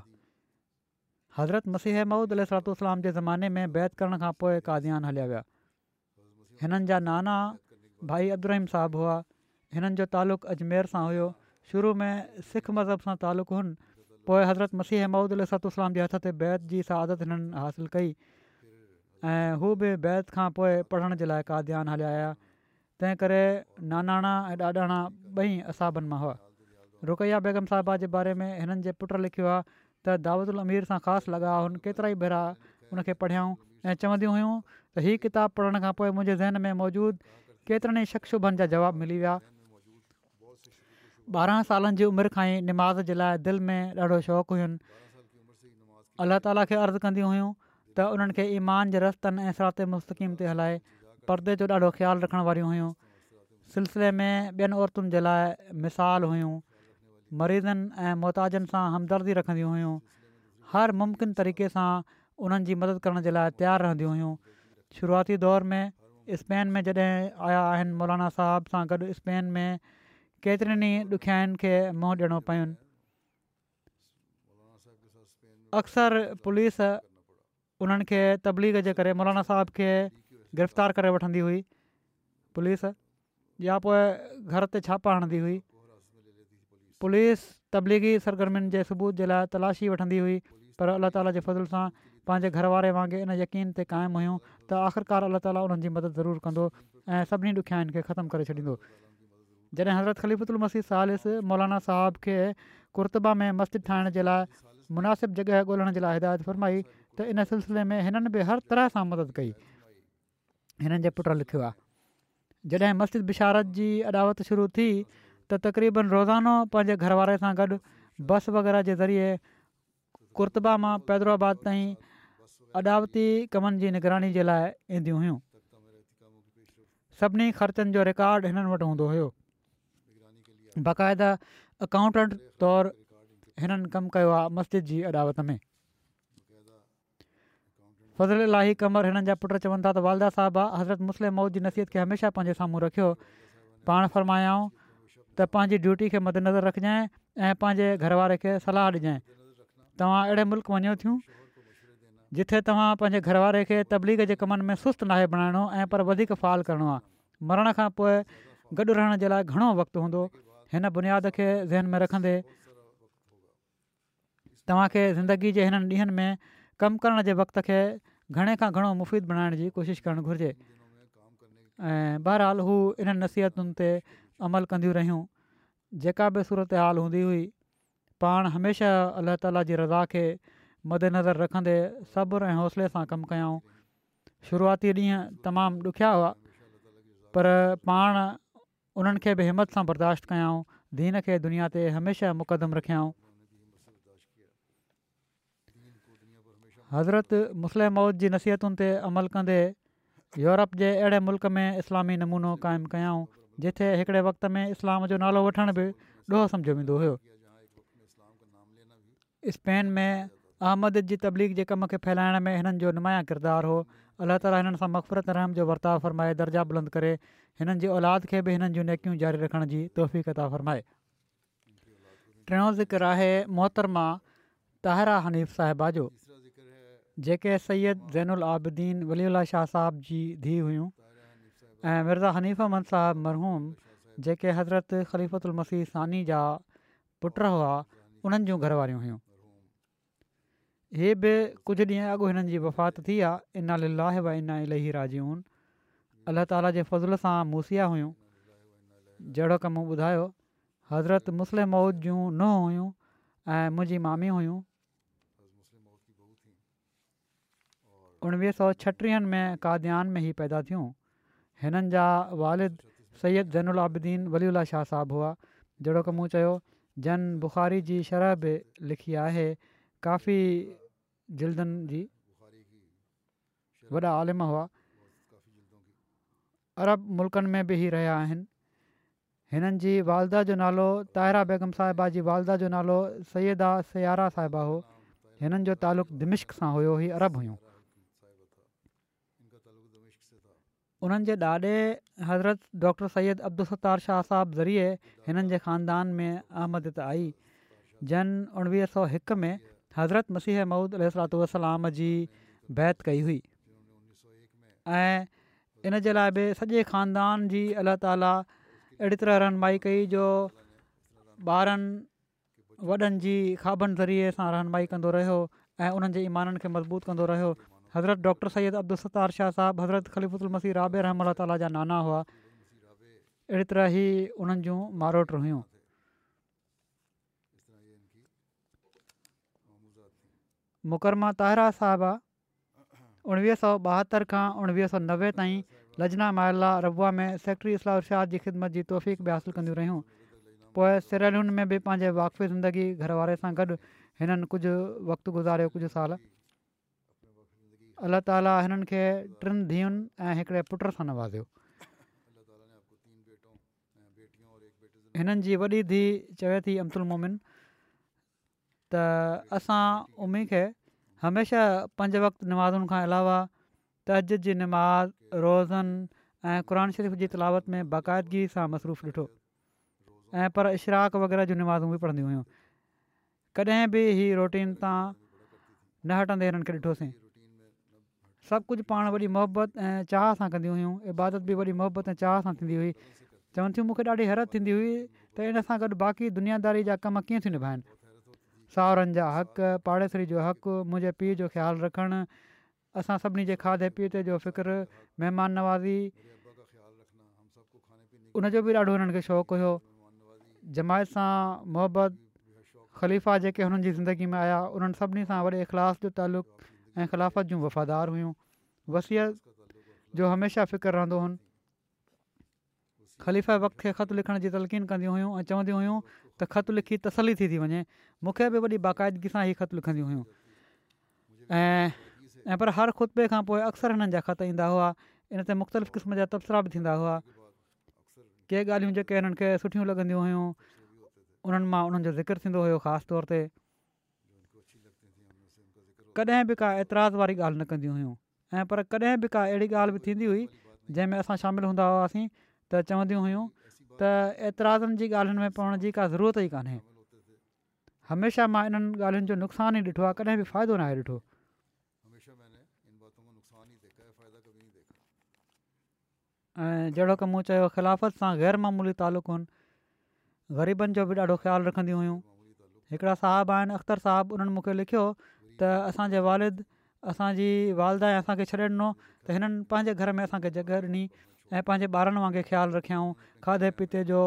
हज़रत मसीह महूद अल जे ज़माने में बैत करण खां पोइ काज़यान हलिया विया हिननि जा नाना भाई अबुरहीम साहबु हुआ हिननि जो तालुक़ु अजमेर सां हुयो शुरू में सिख मज़हब सां तालुक़ु हुन पोइ हज़रत मसीह माउदतलाम जे हथ ते बैत जी सादत हिननि हासिलु कई ऐं हू बि बैत खां पोइ पढ़ण जे लाइ का दानु हलिया हुया तंहिं करे नानाणा ऐं ॾाॾाणा ॿई असाबनि मां हुआ रुकैया बेगम साहबा जे बारे में हिननि जे पुटु लिखियो आहे त दाद उल अमीर सां ख़ासि लॻा हुनि केतिरा ई भेरा हुनखे पढ़ियाऊं ऐं चवंदियूं हुयूं हीअ किताब पढ़ण खां पोइ मुंहिंजे ज़हन में मौजूदु केतिरनि ई शख़्सुभनि जा जवाबु मिली विया ॿारहं सालनि जी उमिरि खां ई निमाज़ जे लाइ दिलि में ॾाढो शौक़ु हुयुनि अलाह ताला खे अर्ज़ु कंदियूं हुयूं त उन्हनि खे ईमान जे रस्तनि ऐं सरात मुस्तक़ीम ते हलाए परदे जो ॾाढो ख़्यालु रखण वारियूं हुयूं सिलसिले में ॿियनि औरतुनि जे लाइ मिसाल हुयूं मरीज़नि ऐं मोहताजनि सां हमदर्दी रखंदियूं हुयूं हर मुमकिन तरीक़े सां उन्हनि जी मदद करण जे लाइ तयारु रहंदियूं हुयूं शुरूआती दौर में स्पेन में जॾहिं आया आहिनि मौलाना साहब सां गॾु स्पेन में केतिरनि ई ॾुखियाइनि खे मुंहुं ॾियणो पयु अक्सर पुलिस उन्हनि खे तबलीग जे करे मौलाना साहब खे गिरफ़्तार करे वठंदी हुई पुलिस या पोइ घर ते छापा हणंदी हुई पुलिस तबलीगी सरगर्मियुनि जे सबूत जे लाइ तलाशी वठंदी हुई पर अलाह ताला जे फज़ल सां पंहिंजे घर वारे वांगुरु इन यकीन ते क़ाइमु हुयूं त आख़िरकार अलाह ताला उन्हनि मदद ज़रूरु कंदो ऐं सभिनी ॾुखियाउनि खे ख़तमु करे छॾींदो जॾहिं हज़रत ख़लीफ़ुत मसीह सालिस मौलाना साहब खे कुर्तबा में मस्जिद ठाहिण जे लाइ मुनासिब जॻहि ॻोल्हण जे लाइ हिदायत फरमाई त इन सिलसिले में हिननि बि हर तरह सां मदद कई हिननि जे पुटु लिखियो आहे जॾहिं मस्जिद बिशारत जी अॾावत शुरू थी त तक़रीबनि रोज़ानो पंहिंजे घर वारे सां गॾु बस वग़ैरह जे ज़रिए कुर्तबा मां पैदराबाद ताईं अॾावती कमनि जी निगरानी जे लाइ ईंदियूं हुयूं सभिनी ख़र्चनि जो रिकार्ड हिननि वटि हूंदो हुयो बाक़ाइदा अकाउंटेंट तौरु हिननि कमु कयो आहे मस्जिद जी अदावत में फज़ल इलाही कमर हिननि जा पुट चवनि था त वालदा साहबु आहे हज़रत मुस्लिम मऊद जी नसीहत खे हमेशह पंहिंजे साम्हूं रखियो पाण फ़रमायाऊं त पंहिंजी ड्यूटी खे मदनज़र रखिजांइ ऐं पंहिंजे घर वारे खे सलाहु ॾिजांइ तव्हां अहिड़े मुल्क़ वञो थियूं जिथे तव्हां पंहिंजे घर वारे खे तबलीग जे कमनि में सुस्तु नाहे बणाइणो ऐं पर वधीक फाल करिणो आहे मरण खां पोइ गॾु रहण जे लाइ हिन बुनियाद खे ज़हन में रखंदे तव्हांखे ज़िंदगी जे हिननि ॾींहनि में कमु करण जे वक़्त खे घणे खां घणो मुफ़ीद बणाइण जी कोशिशि करणु घुरिजे ऐं बहरहाल हू इन्हनि नसीहतुनि ते अमल कंदियूं रहियूं जेका बि सूरत हाल हूंदी हुई पाण हमेशह अलाह ताला जी रज़ा खे मदनज़र रखंदे सब्र ऐं हौसले सां कमु कयाऊं शुरूआती ॾींहं तमामु ॾुखिया हुआ पर पाण उन्हनि खे बि हिमत सां बर्दाश्त कयाऊं दीन खे दुनिया ते हमेशह मुक़दम रखियाऊं हज़रत मुस्लिम मौद जी नसीहतुनि ते अमल कंदे यूरोप जे अहिड़े मुल्क़ में इस्लामी नमूनो क़ाइमु कयाऊं जिथे हिकिड़े वक़्त में इस्लाम जो नालो वठण बि ॾोहु सम्झो वेंदो हुओ स्पेन में अहमद जी तबलीग जे कम खे फैलाइण में हिननि जो नुमाया किरदारु हो अलाह ताली हिननि सां मफ़फ़रत रहम जो वर्ताव फ़रमाए दर्जा बुलंद करे हिननि जी औलाद खे बि हिननि जूं नेकियूं जारी रखण जी तौफ़ता फ़रमाए टियों ज़िक्र आहे मोहतरमा ताहिरा हनीफ़ साहिबा जो जेके सैद ज़ैनु अल्दीन वलीउल्ला शाह साहिब जी धीउ हुयूं ऐं मिर्ज़ा हनीफ़ मन साहिब मरहूम जेके हज़रत ख़लीफ़ती सानी जा पुट हुआ उन्हनि जूं घर वारियूं इहे बि कुझु ॾींहं अॻु हिननि जी वफ़ात थी आहे इन लाहे व इन इलाही राजून अलाह ताला जे फज़ल सां मूसिया हुयूं जहिड़ो की मूं ॿुधायो हज़रत मुस्लिम मऊद जूं नुंहुं हुयूं ऐं मुंहिंजी मामी हुयूं उणिवीह सौ छटीहनि में काद्यान में ई पैदा थियूं हिननि जा वारिद सैद जनुल आबदीन वली उल्ला शाह साहबु हुआ जहिड़ो की मूं चयो जन बुखारी जी शरह बि लिखी आहे काफ़ी जलदनि जी वॾा आलिम हुआ अरब मुल्कनि में बि ई रहिया आहिनि हिननि जी वालदा जो नालो ताहिरा बेगम साहिबा जी वालदा जो नालो सया सयारा साहिबा हो हिननि जो तालुक़ु दिमिश्क सां हुयो ही अरब हुयूं उन्हनि जे ॾाॾे हज़रत डॉक्टर सैद अब्दुलस्तार शाह साहब ज़रिए हिननि जे ख़ानदान में आमदित आई जन उणिवीह सौ हिक में हज़रत मसीह महूद अल सलातलाम जी बैत कई हुई ऐं इन जे लाइ बि सॼे ख़ानदान जी अल्ला ताला अहिड़ी तरह रहनुमाई कई जो ॿारनि वॾनि जी खाबनि ज़रिए सां रहनमाई कंदो रहियो ऐं उन्हनि जे ईमाननि खे मज़बूत कंदो रहियो हज़रत डॉक्टर सैद अब्दुलस्तार शाह साहबु हज़रत ख़लीफ़ुल मसीह राबे रहम ताला जा नाना हुआ अहिड़ी तरह ई उन्हनि जूं मारोटर हुयूं मुकरमा ताहिरा साहबा उणिवीह सौ ॿाहतरि खां उणिवीह सौ नवे ताईं लजना महला रबा में इस्लाह उर्शाद जी ख़िदमत जी तौफ़ीक़ बि हासिलु कंदियूं रहियूं पोइ सिरयलुनि में बि पंहिंजे वाक़फ़ी ज़िंदगी घर वारे सां गॾु हिननि कुझु वक़्तु गुज़ारियो कुझु साल अलाह ताला हिननि खे टिनि धीअनि ऐं हिकिड़े पुट सां नवाज़ियो हिननि जी वॾी धीउ चवे थी मोमिन त असां उमी खे हमेशह पंज वक़्तु निमाज़ुनि खां अलावा तजिद जी नमाज़ रोज़नि ऐं क़ुर शरीफ़ जी तलावत में बाक़ाइदगी सां मसरूफ़ु ॾिठो ऐं पर इशराक वग़ैरह जी नुमाज़ूं बि पढ़ंदियूं हुयूं कॾहिं बि ही रोटीन तां न हटंदे हिननि खे ॾिठोसीं सभु कुझु पाण वॾी मोहबत ऐं चाह सां कंदियूं हुयूं इबादत बि वॾी मोहबत ऐं चाह सां थींदी हुई चवनि थियूं मूंखे ॾाढी हैरत थींदी हुई त इन सां गॾु बाक़ी दुनियादारी जा कम कीअं थी निभाइनि साहुरनि जा हक़ पाड़ेसरी जो हक़ मुंहिंजे पीउ जो ख़्यालु रखणु असां सभिनी जे खाधे पीते जो फ़िक्रु महिमान नवाज़ी उनजो बि ॾाढो हुननि खे शौक़ु हुओ जमायत सां मुहबत ख़लीफ़ा जेके हुननि जी ज़िंदगी में आया उन्हनि सभिनी सां वॾे इख़लास जो तालुक़ु ऐं ख़िलाफ़त जूं वफ़ादार हुयूं वसियत जो हमेशह फ़िक्रु रहंदो हुओ ख़लीफ़ा वक़्त खे ख़त लिखण जी तलक़ीन कंदी हुयूं ऐं चवंदी हुयूं त ख़तु लिखी तसली थी थी वञे मूंखे बि वॾी बाक़ाइदगी सां ई ख़त लिखंदियूं हुयूं ऐं पर हर खुतबे खां पोइ अक्सर हिननि जा ख़त ईंदा हुआ इन ते मुख़्तलिफ़ क़िस्म जा तबसरा बि थींदा हुआ के ॻाल्हियूं जेके हिननि खे सुठियूं लॻंदियूं हुयूं उन्हनि मां उन्हनि जो थींदो हुयो ख़ासि तौर ते कॾहिं बि का एतिराज़ु वारी ॻाल्हि न कंदियूं हुयूं ऐं पर कॾहिं बि का अहिड़ी ॻाल्हि बि थींदी हुई जंहिंमें असां शामिलु हूंदा हुआसीं त चवंदियूं हुयूं त ऐतराज़नि जी ॻाल्हियुनि में पवण जी का ज़रूरत ई कान्हे हमेशह मां इन्हनि ॻाल्हियुनि जो नुक़सान ई ॾिठो आहे कॾहिं बि फ़ाइदो नाहे ॾिठो ऐं जहिड़ो की मूं चयो ख़िलाफ़त सां गै़रमूली तालुक़ुनि ग़रीबनि जो बि ॾाढो ख़्यालु रखंदियूं हुयूं हिकिड़ा साहबु आहिनि अख़्तर साहबु उन्हनि मूंखे लिखियो त असांजे वालिद असांजी वालदा असांखे छॾे ॾिनो त हिननि पंहिंजे घर में असांखे जॻह ॾिनी ऐं पंहिंजे ॿारनि वांगुरु ख़्यालु रखियाऊं खाधे पीते जो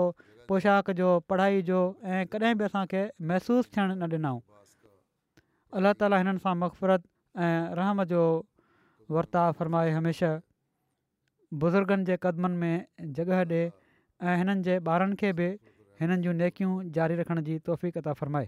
पोशाक जो पढ़ाई जो ऐं कॾहिं बि असांखे महसूसु थियणु न ॾिनऊं अलाह ताला हिननि सां मक़फ़रत ऐं रहम जो वर्ताव फ़रमाए हमेशह बुज़ुर्गनि जे क़दमनि में जॻह ॾिए ऐं हिननि जे ॿारनि खे बि हिननि जूं नेकियूं जारी रखण जी तौफ़ता फ़र्माए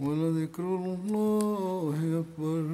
ولذكر الله أكبر